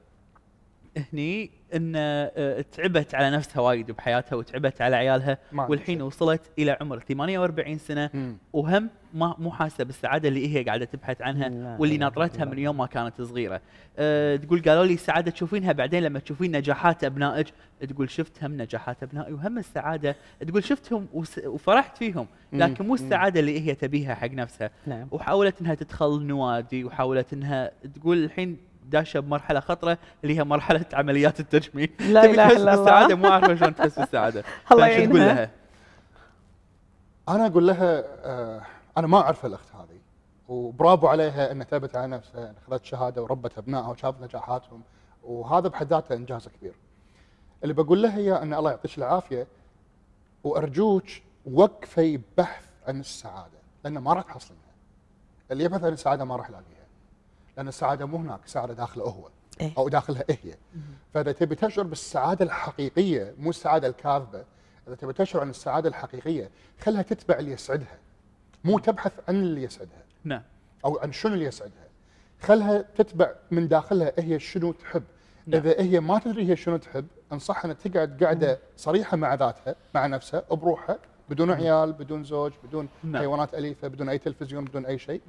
هني إن آه تعبت على نفسها وايد بحياتها وتعبت على عيالها والحين. وصلت إلى عمر 48 سنة مم. وهم ما مو حاسة بالسعادة اللي هي قاعدة تبحث عنها لا واللي ناطرتها من يوم ما كانت صغيرة. أه تقول قالوا لي السعاده تشوفينها بعدين لما تشوفين نجاحات أبنائك تقول شفت هم نجاحات أبنائي وهم السعادة تقول شفتهم وفرحت فيهم لكن مو. السعادة اللي هي تبيها حق نفسها نعم وحاولت إنها تدخل نوادي وحاولت إنها تقول الحين داشه بمرحله خطره اللي هي مرحله عمليات التجميل لا تبي تحس. بالسعادة مو عارفه شلون تحس بالسعادة الله فشو تقول يعينها. لها؟ أنا أقول لها آه أنا ما أعرف الأخت هذه وبرافو عليها ان ثبت على نفسها ان اخذت شهادة وربت أبنائها وشافت نجاحاتهم وهذا بحد ذاته إنجاز كبير. اللي بقول لها هي إن الله يعطيك العافية وأرجوك وقفي بحث عن السعادة لأن ما راح تحصلينها. اللي يبحث عن السعادة ما راح يلاقيها. لأن السعادة مو هناك، السعادة داخله هو إيه. أو داخلها هي. فإذا تبي تشعر بالسعادة الحقيقية مو السعادة الكاذبة، إذا تبي تشعر عن السعادة الحقيقية خلها تتبع اللي يسعدها. مو تبحث عن اللي يسعدها. نعم أو عن شنو اللي يسعدها خلها تتبع من داخلها هي شنو تحب نعم. إذا هي ما تدري هي شنو تحب أنصحها انها تقعد قاعدة صريحة مع ذاتها مع نفسها بروحها بدون عيال بدون زوج بدون نعم. حيوانات أليفة بدون أي تلفزيون بدون أي شيء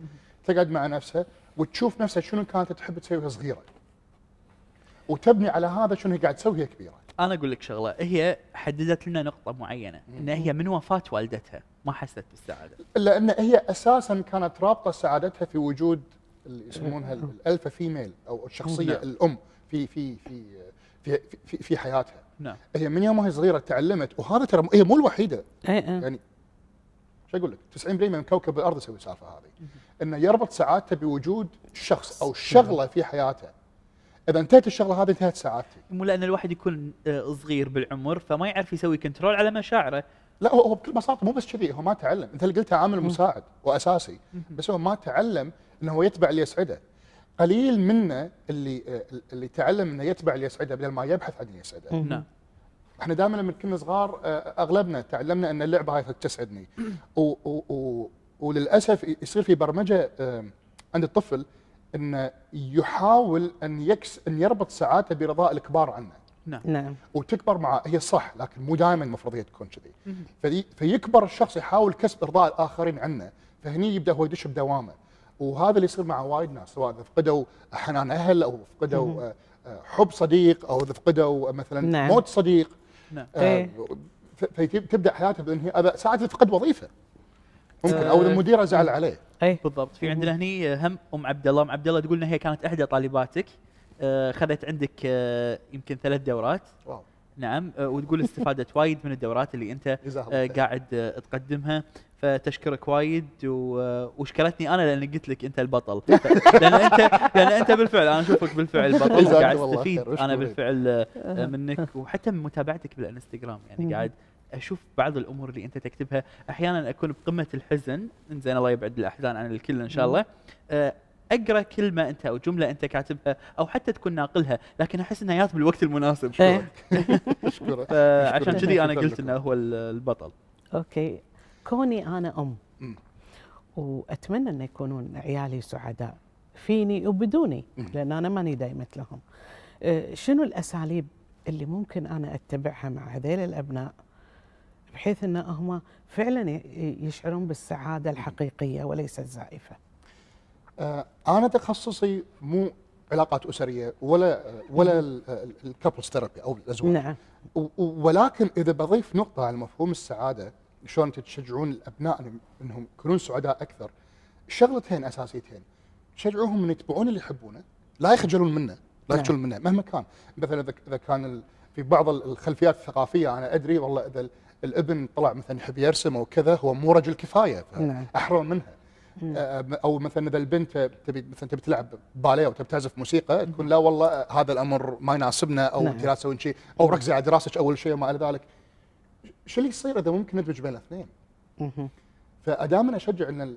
تقعد مع نفسها وتشوف نفسها شنو كانت تحب تسوي وهي صغيرة. وتبني على هذا شنو هي قاعد تسوي وهي كبيرة. أنا أقول لك شغلة هي حددت لنا نقطة معينة إن هي من وفاة والدتها ما حست بالسعادة. الا ان هي أساسا كانت رابطة سعادتها في وجود اللي يسمونها الالفا فيميل أو الشخصية نعم. الأم في في في في في, في حياتها. نعم. هي من يوم وهي صغيرة تعلمت وهذا ترى هي مو الوحيدة. إيه، إيه. يعني شو أقول لك؟ 90% من كوكب الأرض يسوي السالفة هذه. إنه يربط سعادته بوجود شخص أو شغلة في حياته. إذا انتهت الشغلة هذه انتهت سعادتي. مو لأن الواحد يكون آه، صغير بالعمر فما يعرف يسوي كنترول على مشاعره. لا هو هو بكل بساطة مو بس كذي هو ما تعلم. أنت اللي قلتها عامل مساعد وأساسي. بس هو ما تعلم إنه هو يتبع اللي يسعده. قليل منا اللي آه، اللي تعلم إنه يتبع اللي يسعده بدل ما يبحث عن اللي يسعده. نعم. إحنا دائما لما كنا صغار آه، أغلبنا تعلمنا إن اللعبة هاي تسعدني. و و و وللأسف يصير في برمجة آه، عند الطفل انه يحاول أن يكس أن يربط سعادته برضاء الكبار عنه. نعم. نعم. وتكبر معه هي صح لكن مو دائما المفروض هي تكون كذي. فدي فيكبر الشخص يحاول كسب إرضاء الآخرين عنه. فهني يبدأ هو يدش بدوامه. وهذا اللي يصير مع وايد ناس سواء اذا فقدوا حنان أهل أو فقدوا آه، آه، حب صديق أو اذا فقدوا مثلا نعم. موت صديق. نعم. إيه. فتبدا حياته بان هي ساعات فقد وظيفة. ممكن أو اذا المدير زعل عليه. اي بالضبط. في عندنا هني هم أم عبد الله. أم عبد الله تقول انها هي كانت إحدى طالباتك. آه، خذت عندك آه، يمكن ثلاث دورات. واو. نعم. آه، وتقول استفادت وايد من الدورات اللي أنت جزاها الله آه، خير. قاعد آه، تقدمها. فتشكرك وايد آه، وشكرتني أنا لأن قلت لك أنت البطل. لأن أنت لأن أنت بالفعل أنا أشوفك بالفعل بطل. قاعد استفيد أنا. بالفعل آه، آه، منك. وحتى من متابعتك بالإنستغرام يعني. قاعد أشوف بعض الأمور اللي أنت تكتبها. أحيانا أكون بقمة الحزن. زين الله يبعد الأحزان عن الكل إن شاء الله. آه، أقرأ كلمة أنت أو جملة أنت كاتبها أو حتى تكون ناقلها لكن أحس إنها جات بالوقت المناسب إيه. اشكرك فعشان شكراً. كذي أنا قلت. إنه هو ال- البطل. أوكي. كوني أنا أم. وأتمنى ان يكونون عيالي سعداء. فيني وبدوني. لأن أنا ماني دايمت لهم. آه، شنو الأساليب اللي ممكن أنا أتبعها مع هذيل الأبناء؟ بحيث إن هم فعلا يشعرون بالسعادة الحقيقية وليس الزائفه آه، أنا تخصصي مو علاقات أسرية ولا ولا ال couples therapy أو الأزواج. نعم. ولكن إذا بضيف نقطة على مفهوم السعادة شلون تشجعون الأبناء إنهم يكونون سعداء أكثر شغلتين أساسيتين. شجعوهم إن يتبعون اللي يحبونه لا يخجلون منه لا نعم. يخجلون منه مهما كان. مثلا إذا كان في بعض ال- الخلفيات الثقافية أنا أدري والله إذا الابن طلع مثلا يحب يرسم أو كذا هو مو رجل كفاية نعم. أحرم منها. أو مثلا إذا البنت تبي مثلا تبي تلعب باليه أو تبي تعزف موسيقى تكون لا والله هذا الأمر ما يناسبنا أو نعم. أنت لا تسوين شيء أو ركزي على دراستك اول شيء وما إلى ذلك. شو اللي يصير إذا ممكن ندمج بين الاثنين؟ فدائما أشجع إن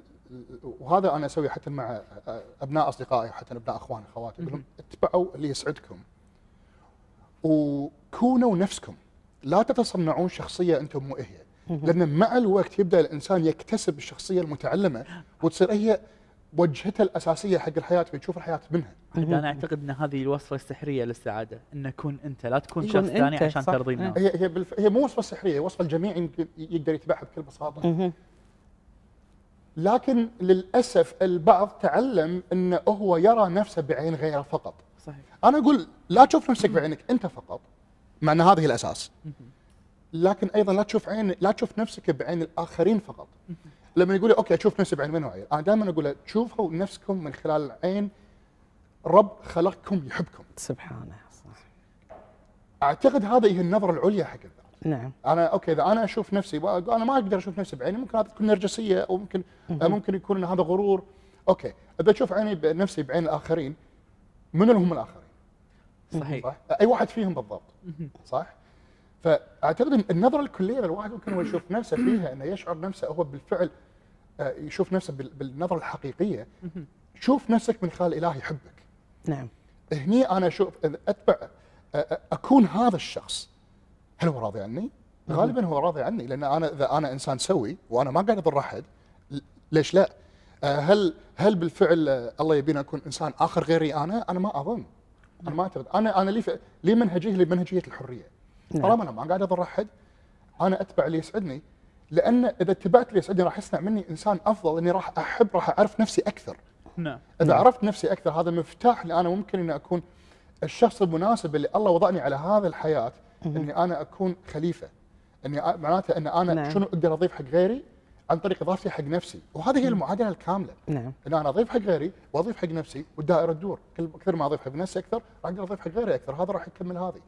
وهذا أنا أسويه حتى مع أبناء أصدقائي وحتى أبناء أخواني أخواتي أقول لهم اتبعوا اللي يسعدكم. وكونوا نفسكم. لا تتصنعون شخصية أنتم مو هي لأن مع الوقت يبدأ الإنسان يكتسب الشخصية المتعلمة وتصير هي وجهته الأساسية حق الحياة بيشوف الحياة منها. أنا أعتقد إن هذه الوصفة السحريه للسعادة إن كن أنت لا تكون شخص ثاني عشان. ترضي. الناس هي هي بالف... هي مو وصفة سحرية وصفة الجميع يمكن يقدر يتبعها بكل بساطة. لكن للأسف البعض تعلم انه هو يرى نفسه بعين غيره فقط. صحيح. أنا أقول لا تشوف نفسك بعينك أنت فقط. مع ان هذه الأساس. لكن أيضا لا تشوف عين لا تشوف نفسك بعين الآخرين فقط. لما يقول لي أوكي أشوف نفسي بعين من وعي أنا دائما أقول له شوفوا نفسكم من خلال عين رب خلقكم يحبكم. سبحانه صح. أعتقد هذه هي النظرة العليا حق الذات. نعم. أنا okay إذا أنا أشوف نفسي أنا ما أقدر أشوف نفسي بعيني ممكن هذا تكون نرجسية أو ممكن. ممكن يكون هذا غرور. okay إذا أشوف عيني بنفسي بعين الآخرين من هم الآخرين؟ صحيح. صح؟ أي واحد فيهم بالضبط. صح؟ فأعتقد النظرة الكلية للواحد ممكن هو يشوف نفسه فيها إنه يشعر نفسه هو بالفعل آه، يشوف نفسه بال- بالنظرة الحقيقية. شوف نفسك من خلال اللي يحبك. نعم. هني أنا أشوف أتبع أ- أ- أكون هذا الشخص. هل هو راضي عني؟ غالبا هو راضي عني لأن أنا إذا أنا إنسان سوي وأنا ما قاعد أضر أحد ليش لا؟ آه، هل هل بالفعل آه، الله يبينا أكون إنسان آخر غيري أنا؟ أنا ما أظن. أنا ما أعتقد. أنا أنا لي ف- لي منهجية لي منهجية الحرية. نعم. طالما أنا ما قاعد اضر أحد أنا أتبع اللي يسعدني. لأن إذا اتبعت اللي يسعدني راح يصنع مني إنسان أفضل إني راح أحب راح أعرف نفسي أكثر. نعم. إذا عرفت نفسي أكثر هذا مفتاح اللي أنا ممكن إني أكون الشخص المناسب اللي الله وضعني على هذا الحياة إني أنا أكون خليفة. إني معناته إن أنا نعم. شنو أقدر أضيف حق غيري؟ عن طريق اضافتي حق نفسي. وهذه هي المعادله الكاملة. نعم. إن أنا أضيف حق غيري وأضيف حق نفسي والدائرة تدور. كل كثر ما أضيف حق نفسي أكثر راح أقدر أضيف حق غيري أكثر. هذا راح يكمل هذه.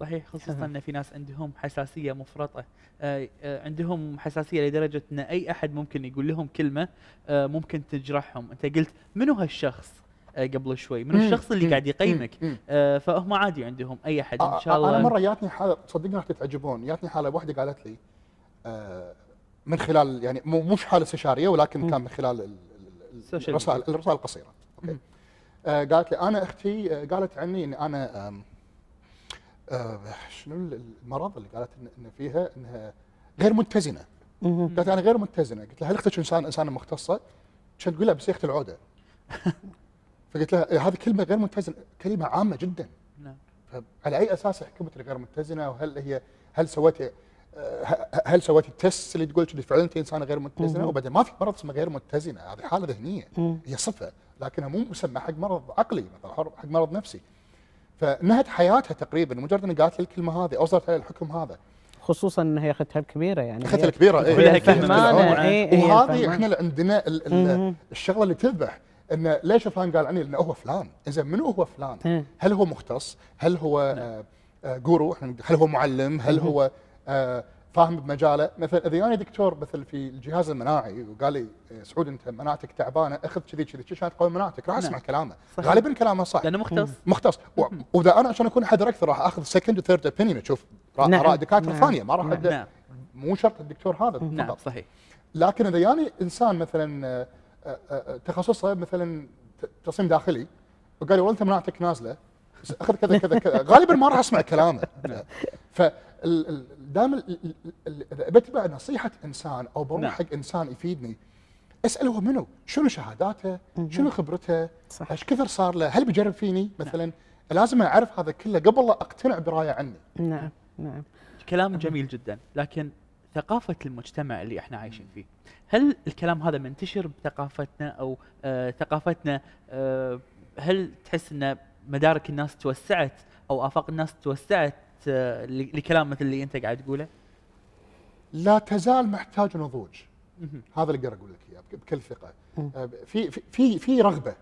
صحيح خصوصا إن في ناس عندهم حساسية مفرطة. آه، آه، عندهم حساسية لدرجة إن أي أحد ممكن يقول لهم كلمة آه، ممكن تجرحهم. أنت قلت منو هالشخص؟ قبل شوي. منو مم. الشخص اللي. قاعد يقيمك؟ فهم عادي عندهم أي أحد إن شاء الله. أنا مرة جاتني حالة صدقني راح تتعجبون. جاتني حالة واحدة قالت لي من خلال يعني مو مش حاله استشاريه ولكن كان من خلال الرسائل الرسائل القصيرة. أوكي. آه، قالت لي أنا أختي آه، قالت عني إن أنا آه، شنو ال- المرض اللي قالت ان فيها إنها غير متزنة. قالت أنا غير متزنة. قلت لها هل أختك انسان إنسانة مختصة؟ كانت تقول لها بس يا أختي العودة. فقلت لها إيه، هذه كلمة غير متزنة كلمة عامة جدا. نعم. فعلى أي أساس حكمت غير متزنة؟ وهل هي هل سويتي هل سويتي ال test اللي تقول كذي فعلا أنت إنسانة غير متزنة وبعدين ما في مرض اسمه غير متزنة هذه حالة ذهنية هي صفة لكنها مو مسمى حق مرض عقلي مثلا حق مرض نفسي فنهت حياتها تقريبا مجرد ان قالت لي الكلمة هذه أو صارت عليها الحكم هذا خصوصا إن هي اختها الكبيرة يعني اختها الكبيرة إيه. هي كلمة فهمانة. بالعمر. إيه، وهذه الفهمانة. إحنا اللي عندنا ال- ال-. الشغلة اللي تذبح انه ليش فلان قال عني؟ لأنه هو فلان، زين منو هو فلان؟ إيه. هل هو مختص؟ هل هو آه، آه، جورو؟ هل هو معلم؟ هل هو فاهم بمجاله؟ مثلا إذا جاني دكتور مثل في الجهاز المناعي وقال لي آه، سعود أنت مناعتك تعبانة أخذ كذي كذي عشان تقوي مناعتك؟ راح أسمع نعم. كلامه. صحيح. غالبا كلامه صح. لأنه مختص. مختص. وإذا أنا عشان أكون حذر أكثر راح أخذ second و third opinion أشوف رأ- نعم. اراء دكاترة نعم. ثانية. ما راح نعم. نعم. مو شرط الدكتور هذا. نعم فقط صحيح. لكن إذا جاني إنسان مثلا آه، آه، آه، تخصصه مثلا تصميم داخلي وقال لي والله أنت مناعتك نازلة أخذ كذا كذا كذا. غالبا ما راح أسمع كلامه. ف دائما بتبع نصيحة إنسان أو بروح نعم. حق إنسان يفيدني اسال هو منو؟ شنو شهاداته؟ شنو خبرته؟ صح. إيش كثر صار له؟ هل بيجرب فيني مثلا؟ لازم أعرف هذا كله قبل لا أقتنع برايه عني. نعم نعم كلام جميل جدا لكن ثقافة المجتمع اللي إحنا عايشين فيه هل الكلام هذا منتشر بثقافتنا أو آه ثقافتنا آه هل تحس إن مدارك الناس توسعت أو آفاق الناس توسعت لكلام مثل اللي أنت قاعد تقوله؟ لا تزال محتاج نضوج. هذا اللي أقدر أقول لك إياه بك- بكل ثقة. آه، في في في رغبة.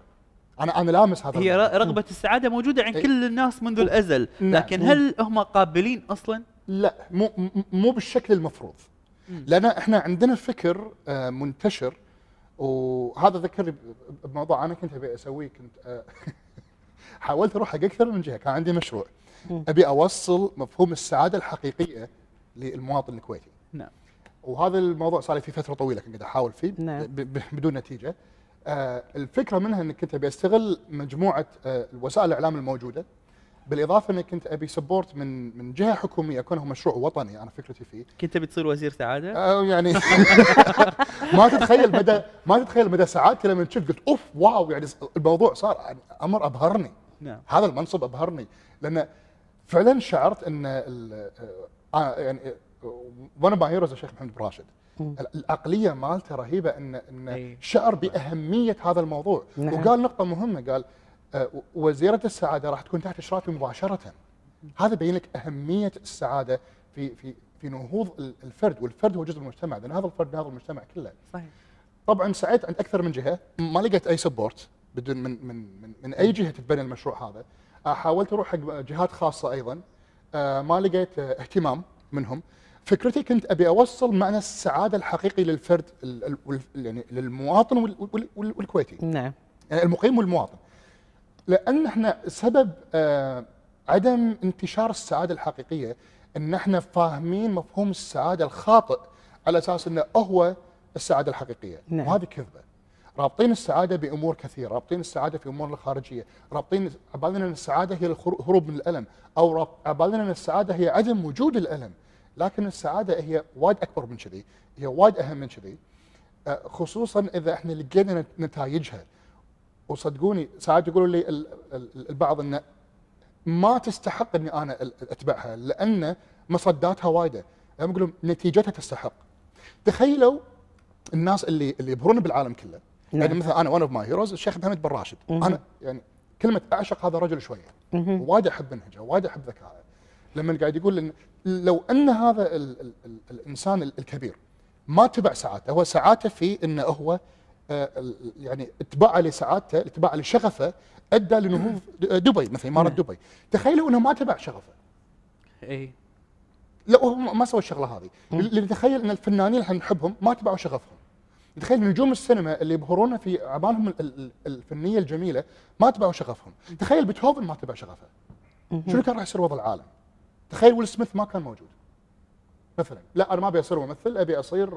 أنا أنا لامس هذا هي الموضوع. ر- رغبة السعادة موجودة عند. كل الناس منذ الأزل نعم. لكن هل هم قابلين أصلا؟ لا مو مو بالشكل المفروض. لأن إحنا عندنا فكر آه، منتشر وهذا ذكرني بموضوع أنا كنت أبي أسويه كنت آه، حاولت أروح حق أكثر من جهة كان عندي مشروع. أبي أوصل مفهوم السعادة الحقيقية للمواطن الكويتي. نعم. وهذا الموضوع صار لي فيه فترة طويلة كنت قاعد أحاول فيه نعم. بدون نتيجة. آه، الفكرة منها اني كنت أبي أستغل مجموعة آه، وسائل الإعلام الموجودة بالإضافة اني كنت أبي سبورت من من جهة حكومية كونه مشروع وطني أنا فكرتي فيه. كنت بتصير وزير سعادة؟ آه، يعني ما تتخيل مدى ما تتخيل مدى سعادتي لما شفت قلت أوف واو يعني الموضوع صار يعني أمر أبهرني. نعم. هذا المنصب أبهرني. لأن فعلا شعرت إن آه يعني one of my heroes الشيخ محمد بن راشد. ال- العقلية مالته رهيبة إن إن. شعر بأهمية هذا الموضوع. نعم. وقال نقطة مهمة قال آه، وزيره السعادة راح تكون تحت اشرافي مباشرة. هذا يبين لك أهمية السعادة في في في نهوض ال- الفرد والفرد هو جزء من المجتمع. لأن هذا الفرد هذا المجتمع كله. صحيح. طبعا سعيت عند أكثر من جهة. ما لقيت أي support بدون من من من, من أي جهة تتبنى المشروع هذا. حاولت أروح حق جهات خاصة أيضا. آه، ما لقيت آه، اهتمام منهم. فكرتي كنت أبي أوصل معنى السعادة الحقيقي للفرد يعني للمواطن وال- وال- وال- والكويتي. نعم. المقيم والمواطن. لأن إحنا سبب آه عدم انتشار السعادة الحقيقية إن إحنا فاهمين مفهوم السعادة الخاطئ على أساس إنه هو السعادة الحقيقية. نعم. وهذه كذبة. رابطين السعادة بأمور كثيرة رابطين السعادة في أمور الخارجية رابطين عبالنا أن السعادة هي الهروب من الألم أو عبالنا أن السعادة هي عدم وجود الألم. لكن السعادة هي وايد أكبر من كذي هي وايد أهم من كذي. آه، خصوصا إذا إحنا لقينا نت- نتائجها وصدقوني ساعات يقولوا لي ال- ال- البعض انه ما تستحق إني أنا أتبعها لأن مصداتها وايدة. لما يقولوا نتيجتها تستحق. تخيلوا الناس اللي اللي يبهرون بالعالم كله. نعم. يعني مثلا أنا one of my heroes الشيخ محمد بن راشد. أنا يعني كلمة أعشق هذا الرجل شوية. وايد أحب منهجه وايد أحب ذكائه. لما قاعد يقول إن لو أن هذا ال ال ال الإنسان ال- الكبير ما تبع سعادته هو سعادته في إنه هو آه، ال- يعني اتباعه لسعادته اتباعه لشغفه أدى لنهوض دبي مثلا إمارة. دبي. تخيلوا إنه ما تبع شغفه. اي لا هو ما سوى الشغلة هذه. اللي نتخيل إن الفنانين اللي إحنا نحبهم ما تبعوا شغفهم. تخيل نجوم السينما اللي يبهرونا في أعمالهم ال- ال- الفنية الجميلة ما تبعوا شغفهم. تخيل بيتهوفن ما تبع شغفه. شنو كان راح يصير وضع العالم؟ تخيل ويل سميث ما كان موجود. مثلا لا أنا ما أبي أصير ممثل أبي أصير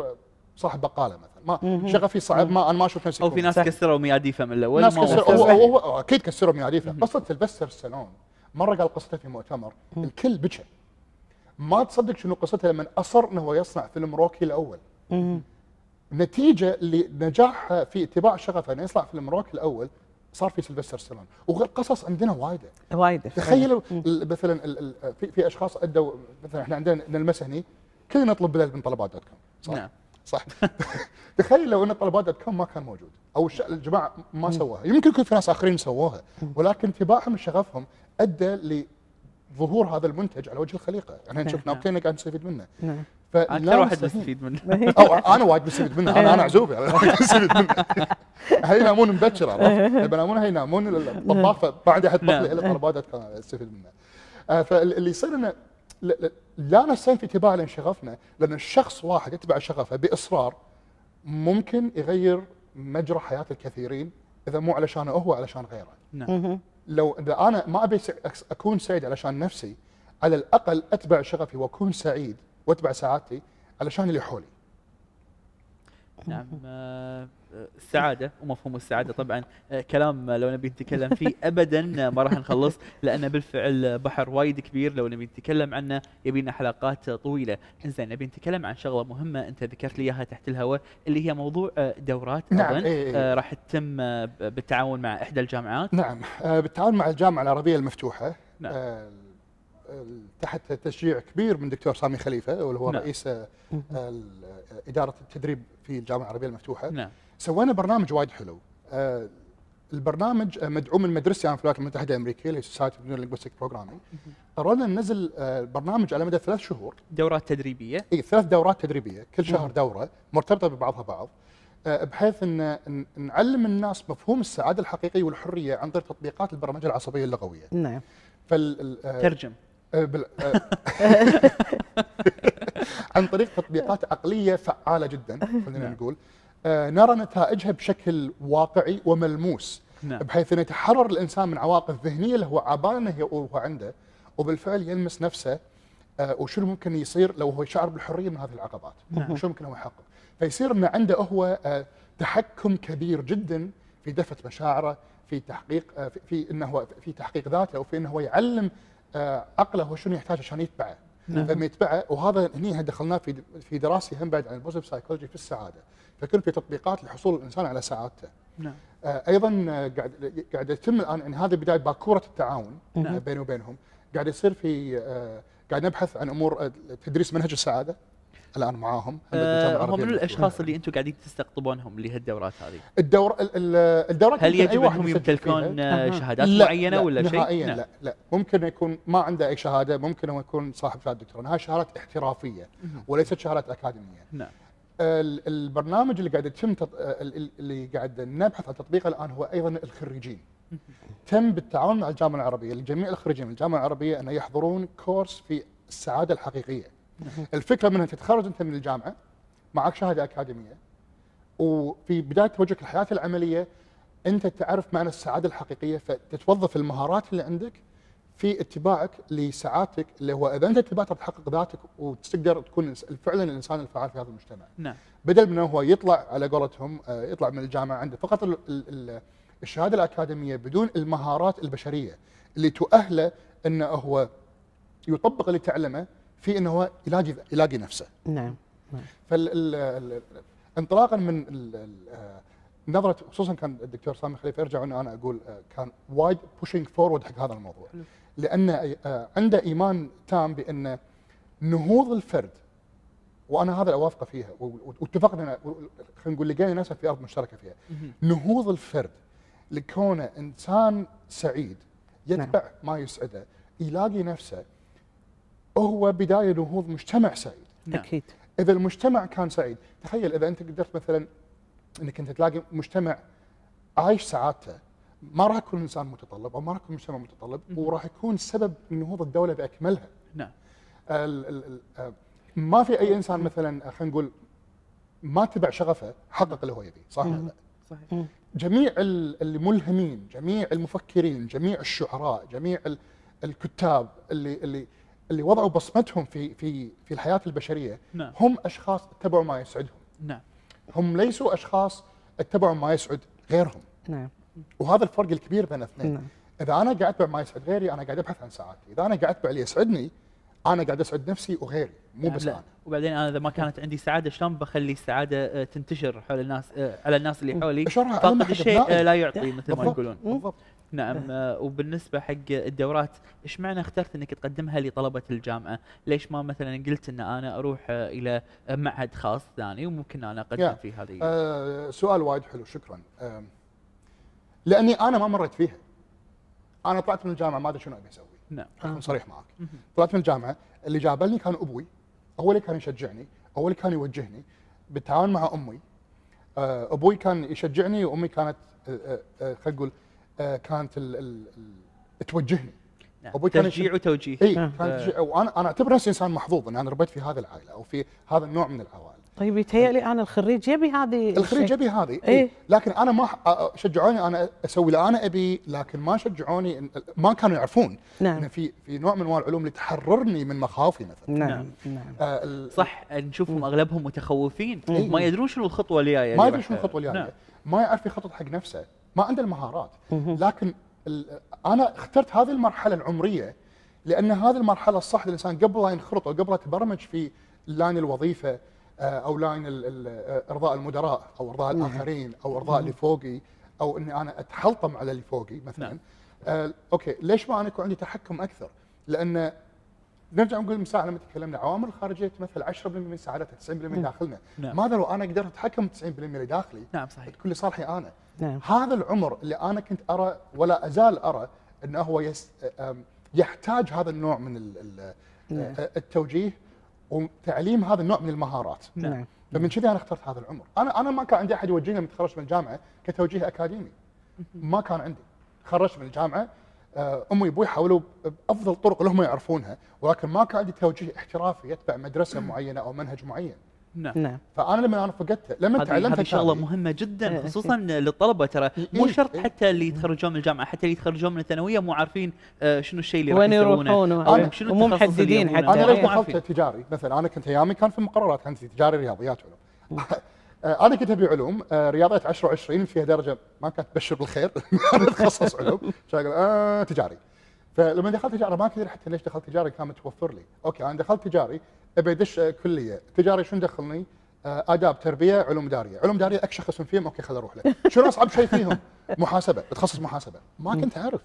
صاحب بقالة مثلا. ما شغفي صعب ما أنا ما أشوف نفسي أو في ناس. كسروا مياديفه من الأول ناس ما كسر وصلوا. هو, هو, هو أكيد كسروا مياديفه قصة سيلفستر ستالون مرة قال قصته في مؤتمر الكل بكى. ما تصدق شنو قصته لما أصر إنه هو يصنع فيلم روكي الأول. نتيجة لنجاحه في اتباع شغفه انه يصنع فيلم روكي الأول صار في سيلفستر ستالون وقصص عندنا وايدة. وايد تخيلوا مثلا في, في أشخاص ادوا مثلا إحنا عندنا نلمس هني كلنا نطلب بدل من طلبات dot com. صح؟ نعم. صح. تخيل لو إن طلبات dot com ما كان موجود أو الجماعة ما سووها. يمكن يكون في ناس آخرين سووها ولكن اتباعهم لشغفهم أدى لظهور هذا المنتج على وجه الخليقة. إحنا شفنا نعم. وكلنا قاعد نستفيد منه. نعم. أكثر واحد. مستفيد منه. أو أنا وايد بستفيد منه. أنا أنا عزوبي. وايد بستفيد منه. هي ينامون مبكر عرفت؟ ينامون هي ينامون الطباخ فما عندي أحد طبخ لي الا طلبات استفيد منه. آه، فاللي يصير إنه لا- لا- لا نستهين في اتباع لأن شغفنا لأن الشخص واحد يتبع شغفه بإصرار ممكن يغير مجرى حياة الكثيرين إذا مو علشانه هو علشان غيره. نعم. لو إذا أنا ما أبي أكون سعيد علشان نفسي على الأقل أتبع شغفي وأكون سعيد. واتبع سعادتي علشان اللي حولي. نعم آه، آه، ومفهوم السعادة طبعا آه، كلام لو نبي نتكلم فيه ابدا آه، ما راح نخلص لأنه بالفعل بحر وايد كبير لو نبي نتكلم عنه يبي لنا حلقات طويلة. إنزين نبي نتكلم عن شغلة مهمة أنت ذكرت لي إياها تحت الهواء اللي هي موضوع دورات نعم، اظن إيه، إيه. راح تتم بالتعاون مع إحدى الجامعات. نعم بالتعاون مع الجامعة العربية المفتوحة. نعم. تحت تشجيع كبير من دكتور سامي خليفة واللي هو نعم. رئيس آه، إدارة التدريب في الجامعة العربية المفتوحة. نعم. سوينا برنامج وايد حلو. آه، البرنامج آه، مدعوم من مدرستي أنا في الولايات المتحدة الأمريكية اللي Society of Linguistic Programming قررنا ننزل برنامج على مدى ثلاث شهور. دورات تدريبية. إي ثلاث دورات تدريبية. كل شهر دورة مرتبطة ببعضها بعض. بحيث إن نعلم الناس مفهوم السعادة الحقيقية والحرية عن طريق تطبيقات البرمجة العصبية اللغوية. نعم. فال ال- ترجم. بال- آه، عن طريق تطبيقات عقلية فعالة جدا خلينا نعم. نقول. آه، نرى نتائجها بشكل واقعي وملموس نعم. بحيث انه يتحرر الإنسان من عواقب ذهنية اللي هو عبالنا هي هو عنده وبالفعل يلمس نفسه وشنو ممكن يصير لو هو يشعر بالحرية من هذه العقبات؟ نعم. شو ممكن هو يحقق؟ فيصير انه عنده هو تحكم كبير جدا في دفة مشاعره في تحقيق في- إنه هو في تحقيق ذاته وفي إنه هو يعلم عقله هو شنو يحتاج عشان يتبعه نعم. يتبعه وهذا هني دخلناه في في دراسة هم بعد عن ال positive psychology في السعادة. فكل في تطبيقات لحصول الإنسان على سعادته. نعم. آه، أيضا آه، قاعد قاعد يتم الآن يعني هذه بداية باكورة التعاون نعم. آه، بيني وبينهم. قاعد يصير في آه، قاعد نبحث عن أمور آه، تدريس منهج السعادة. الآن معاهم آه، هم من الأشخاص اللي أنتم قاعدين تستقطبونهم لهالدورات هذه الدور ال- ال- الدورات هل يجب أنهم يمتلكون. آه،. شهادات لا معينة لا ولا شيء؟ نهائيا نعم. لا لا ممكن يكون ما عنده أي شهادة ممكن هو يكون صاحب شهادة دكتوراه هاي شهادات احترافية. وليست شهادات أكاديمية نعم ال- البرنامج اللي قاعد يتم تط... ال- ال- اللي قاعد نبحث عن تطبيقه الآن هو أيضا الخريجين. تم بالتعاون مع الجامعة العربية لجميع الخريجين من الجامعة العربية أن يحضرون كورس في السعادة الحقيقية. الفكرة من أن تتخرج أنت من الجامعة معك شهادة أكاديمية وفي بداية توجهك الحياة العملية أنت تعرف معنى السعادة الحقيقية فتتوظف المهارات اللي عندك في اتباعك لسعادتك اللي هو إذا أنت تبغى تحقق ذاتك وتقدر تكون فعلا الإنسان الفعال في هذا المجتمع. نعم بدل من هو يطلع على قولتهم آه، يطلع من الجامعة عنده فقط ال- ال- ال- الشهادة الأكاديمية بدون المهارات البشرية اللي تؤهله إنه هو يطبق اللي تعلمه في إنه هو يلاقي يلاقي نفسه. نعم فانطلاقا من ال- ال- آه، نظرة خصوصا كان الدكتور سامي خليفة يرجع انه أنا أقول آه، كان وايد pushing forward حق هذا الموضوع. لأن آه، عنده إيمان تام بأن نهوض الفرد وأنا هذا أوافقه فيها واتفقنا خلينا نقول لقينا نفسنا في أرض مشتركة فيها. نهوض الفرد لكونه إنسان سعيد يتبع ما يسعده يلاقي نفسه هو بداية نهوض مجتمع سعيد نعم. أكيد إذا المجتمع كان سعيد تخيل إذا أنت قدرت مثلا إنك أنت تلاقي مجتمع عايش سعادته ما راح يكون إنسان متطلب أو ما راح يكون مجتمع متطلب. وراح يكون سبب نهوض الدولة بأكملها نعم ال ال ال آه، ما في أي إنسان مثلا آه، خلينا نقول ما تبع شغفه حقق اللي هو يبيه صح ولا. لا؟ صحيح جميع ال- الملهمين جميع المفكرين جميع الشعراء جميع ال- الكتاب اللي اللي اللي وضعوا بصمتهم في في في الحياة البشرية نعم. هم أشخاص اتبعوا ما يسعدهم. نعم. هم ليسوا أشخاص اتبعوا ما يسعد غيرهم. نعم. وهذا الفرق الكبير بين الاثنين نعم. إذا أنا قاعد أتبع ما يسعد غيري أنا قاعد أبحث عن سعادتي. إذا أنا قاعد أتبع اللي يسعدني أنا قاعد أسعد نفسي وغيري مو نعم، بس لا. أنا. وبعدين أنا إذا ما كانت عندي سعادة شلون بخلي السعادة آه، تنتشر حول الناس آه، على الناس اللي حولي؟ فاقد حق الشيء. آه، لا يعطي مثل ما بالضبط. يقولون. بالضبط. نعم آه، وبالنسبة حق الدورات إيش معنى اخترت إنك تقدمها لطلبة الجامعة؟ ليش ما مثلا قلت إن أنا أروح آه، إلى معهد خاص ثاني وممكن أنا أقدم. في هذه؟ آه سؤال وايد حلو شكرا. آه لأني أنا ما مريت فيها. أنا طلعت من الجامعة ما أدري شنو أبي أسوي. نعم. أكون صريح معك. طلعت من الجامعة اللي جابلني كان أبوي هو اللي كان يشجعني هو اللي كان يوجهني. بالتعاون مع أمي آه، أبوي كان يشجعني وأمي كانت خلينا نقول كانت ال ال ال توجهني نعم. أبوي كان تشجيع وتوجيه اي آه. كانت تشجع- وأنا أنا اعتبر نفسي إنسان محظوظ ان أنا ربيت في هذه العائلة أو في هذا النوع من العوائل طيب يتهيألي أنا الخريج يبي هذه الخريج. يبي هذه إيه. إيه؟ لكن أنا ما شجعوني أنا أسوي اللي أنا أبي لكن ما شجعوني ما كانوا يعرفون إن نعم في في نوع من أنواع العلوم اللي تحررني من مخاوفي مثلا نعم نعم آه، ال- صح نشوفهم أغلبهم متخوفين إيه. ما يدرون شنو الخطوة الجاية ما راح- شنو الخطوة الجاية نعم. ما يعرف يخطط حق نفسه ما عنده المهارات. لكن أنا اخترت هذه المرحلة العمرية لأن هذه المرحلة الصح للإنسان قبل لا ينخرط أو قبل لا يتبرمج في لاين الوظيفة آه، أو لأن آه، إرضاء المدراء أو إرضاء. الآخرين أو إرضاء اللي فوقي أو إني أنا أتحلطم على اللي فوقي مثلا نعم. آه، okay ليش ما أنا يكون عندي تحكم أكثر؟ لأن نرجع نقول مثال لما تكلمنا عوامل الخارجيه تمثل 10% من سعادتنا 90% من داخلنا نعم. ماذا لو أنا قدرت أتحكم 90% اللي داخلي نعم صحيح تكون لصالحي أنا نعم. هذا العمر اللي أنا كنت أرى ولا أزال أرى إنه هو بس يحتاج هذا النوع من ال- نعم. التوجيه وتعليم هذا النوع من المهارات. نعم. نعم. فمن كذي أنا اخترت هذا العمر. أنا أنا ما كان عندي أحد يوجهني لما تخرجت من الجامعة كتوجيه أكاديمي. ما كان عندي. تخرجت من الجامعة امي وأبوي حاولوا بأفضل الطرق اللي هم يعرفونها ولكن ما كان عندي توجيه احترافي يتبع مدرسة معينة أو منهج معين. نعم نعم فأنا لما أنا فقدته لما تعلمت هذه شغلة مهمة إيه، جدا خصوصا للطلبة ترى مو إيه، شرط إيه. حتى اللي يتخرجون من الجامعة حتى اللي يتخرجون من الثانوية مو عارفين آه، شنو الشيء اللي وين يروحون؟ شنو اللي محددين. حتى. أنا ليش إيه. مو دخلت عارفين. تجاري مثلا أنا كنت أيامي كان في المقررات عندي تجاري رياضيات علوم آه، أنا كنت أبي علوم رياضيات 10 و20 فيها درجة ما كانت تبشر بالخير أنا أتخصص علوم شغل آه تجاري فلما دخلت تجارة ما كنت حتى ليش دخلت تجاري كان متوفر لي. okay أنا دخلت تجاري أبي أدش كلية. تجاري شنو دخلني آه، آداب تربية علوم إدارية. علوم إدارية أكشخ اسم فيهم okay خل أروح له شنو اصعب شيء فيهم؟ محاسبة تخصص محاسبة. ما كنت أعرف.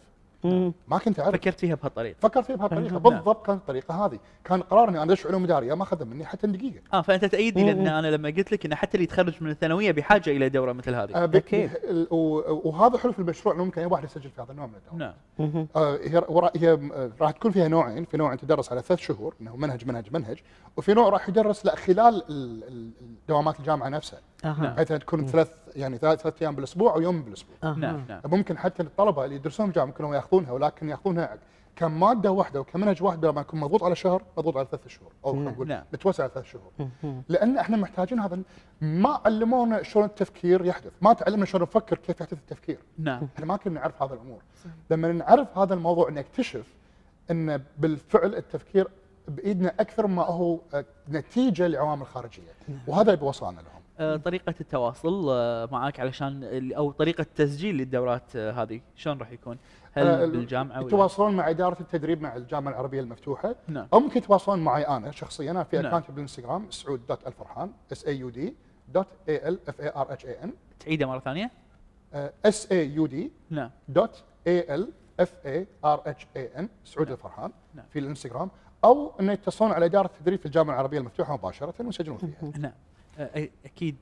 ما كنت أعرف. فكرت فيها بهالطريقة. فكرت فيه بهالطريقة. نعم. بالضبط كانت الطريقة هذه. كان قرار إني أنا أدش علوم إدارية ما اخذ مني حتى دقيقة. آه فأنت تأيدني. لأن أنا لما قلت لك إن حتى اللي يتخرج من الثانوية بحاجة إلى دورة مثل هذه. آه، و- وهذا حلو في المشروع إنه ممكن أي واحد يسجل في هذا النوع من الدورات. نعم. آه، هي هي آه، راح تكون فيها نوعين، في نوع تدرس على ثلاث شهور إنه منهج منهج منهج، وفي نوع راح يدرس لا خلال ال- ال- دوامات الجامعة نفسها. بحيث انها تكون ثلاث يعني ثلاث ثلاث أيام بالأسبوع أو يوم بالأسبوع. نعم نعم. ممكن حتى الطلبه اللي يدرسون بالجامعة ممكن ياخذونها ولكن ياخذونها كمادة واحدة وكمنهج واحد بدل ما يكون مضغوط على شهر مضغوط على ثلاث شهور أو خلينا نقول نعم. متوسع على ثلاث شهور. لأن إحنا محتاجين هذا ما علمونا شلون التفكير يحدث ما تعلمنا شلون نفكر كيف يحدث التفكير. نعم. إحنا ما كنا نعرف هذه الأمور. لما نعرف هذا الموضوع نكتشف ان بالفعل التفكير بإيدنا أكثر ما هو آه، نتيجة لعوامل خارجية. وهذا اللي بوصلنا لهم. آه، طريقة التواصل آه، معك علشان أو طريقة تسجيل للدورات آه، هذه شلون راح يكون؟ هل بالجامعة ولا؟ يتواصلون مع إدارة التدريب مع الجامعة العربية المفتوحة نعم أو ممكن يتواصلون معي أنا شخصيا أنا في نعم. account بالإنستغرام سعود dot الفرحان S A U D dot A L F A R H A N تعيده مرة ثانية؟ S A U D نعم dot A L F A R H A N سعود الفرحان نعم. في الإنستغرام أو إنه يتصلون على إدارة التدريب في الجامعة العربية المفتوحة مباشرة ويسجلون فيها نعم أكيد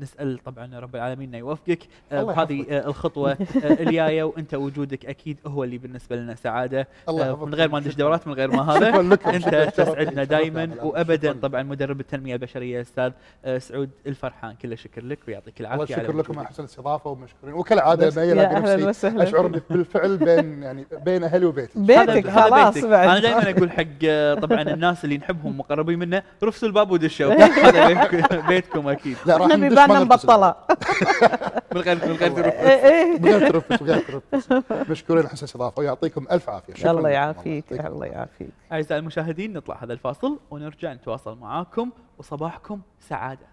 نسأل طبعا رب العالمين إنه يوفقك الله بهذه الخطوة الجاية وأنت وجودك أكيد هو اللي بالنسبة لنا سعادة الله. من غير ما ندش دورات من غير ما هذا. أنت. تسعدنا. دائما. وابدا. طبعا مدرب التنمية البشرية أستاذ سعود الفرحان كل الشكر لك ويعطيك الله العافية على شكر لكم. على حسن الاستضافة ومشكورين وكالعادة ما يلاقي نفسي وسهلاً. اشعر بالفعل بين يعني بين أهلي وبيتي بيتك خلاص. بعد أنا دائما أقول حق طبعا الناس اللي نحبهم مقربين منا رفسوا الباب ودشوا هذا بيتكم أكيد. لا راح إحنا بيباننا مبطله من غير من غير ترفس. إيه، إيه. من غير ترفس من غير ترفس. مشكورين حسن استضافه ويعطيكم ألف عافية. شكرا الله يعافيك الله يعافيك. أعزائي المشاهدين نطلع هذا الفاصل ونرجع نتواصل معاكم وصباحكم سعادة.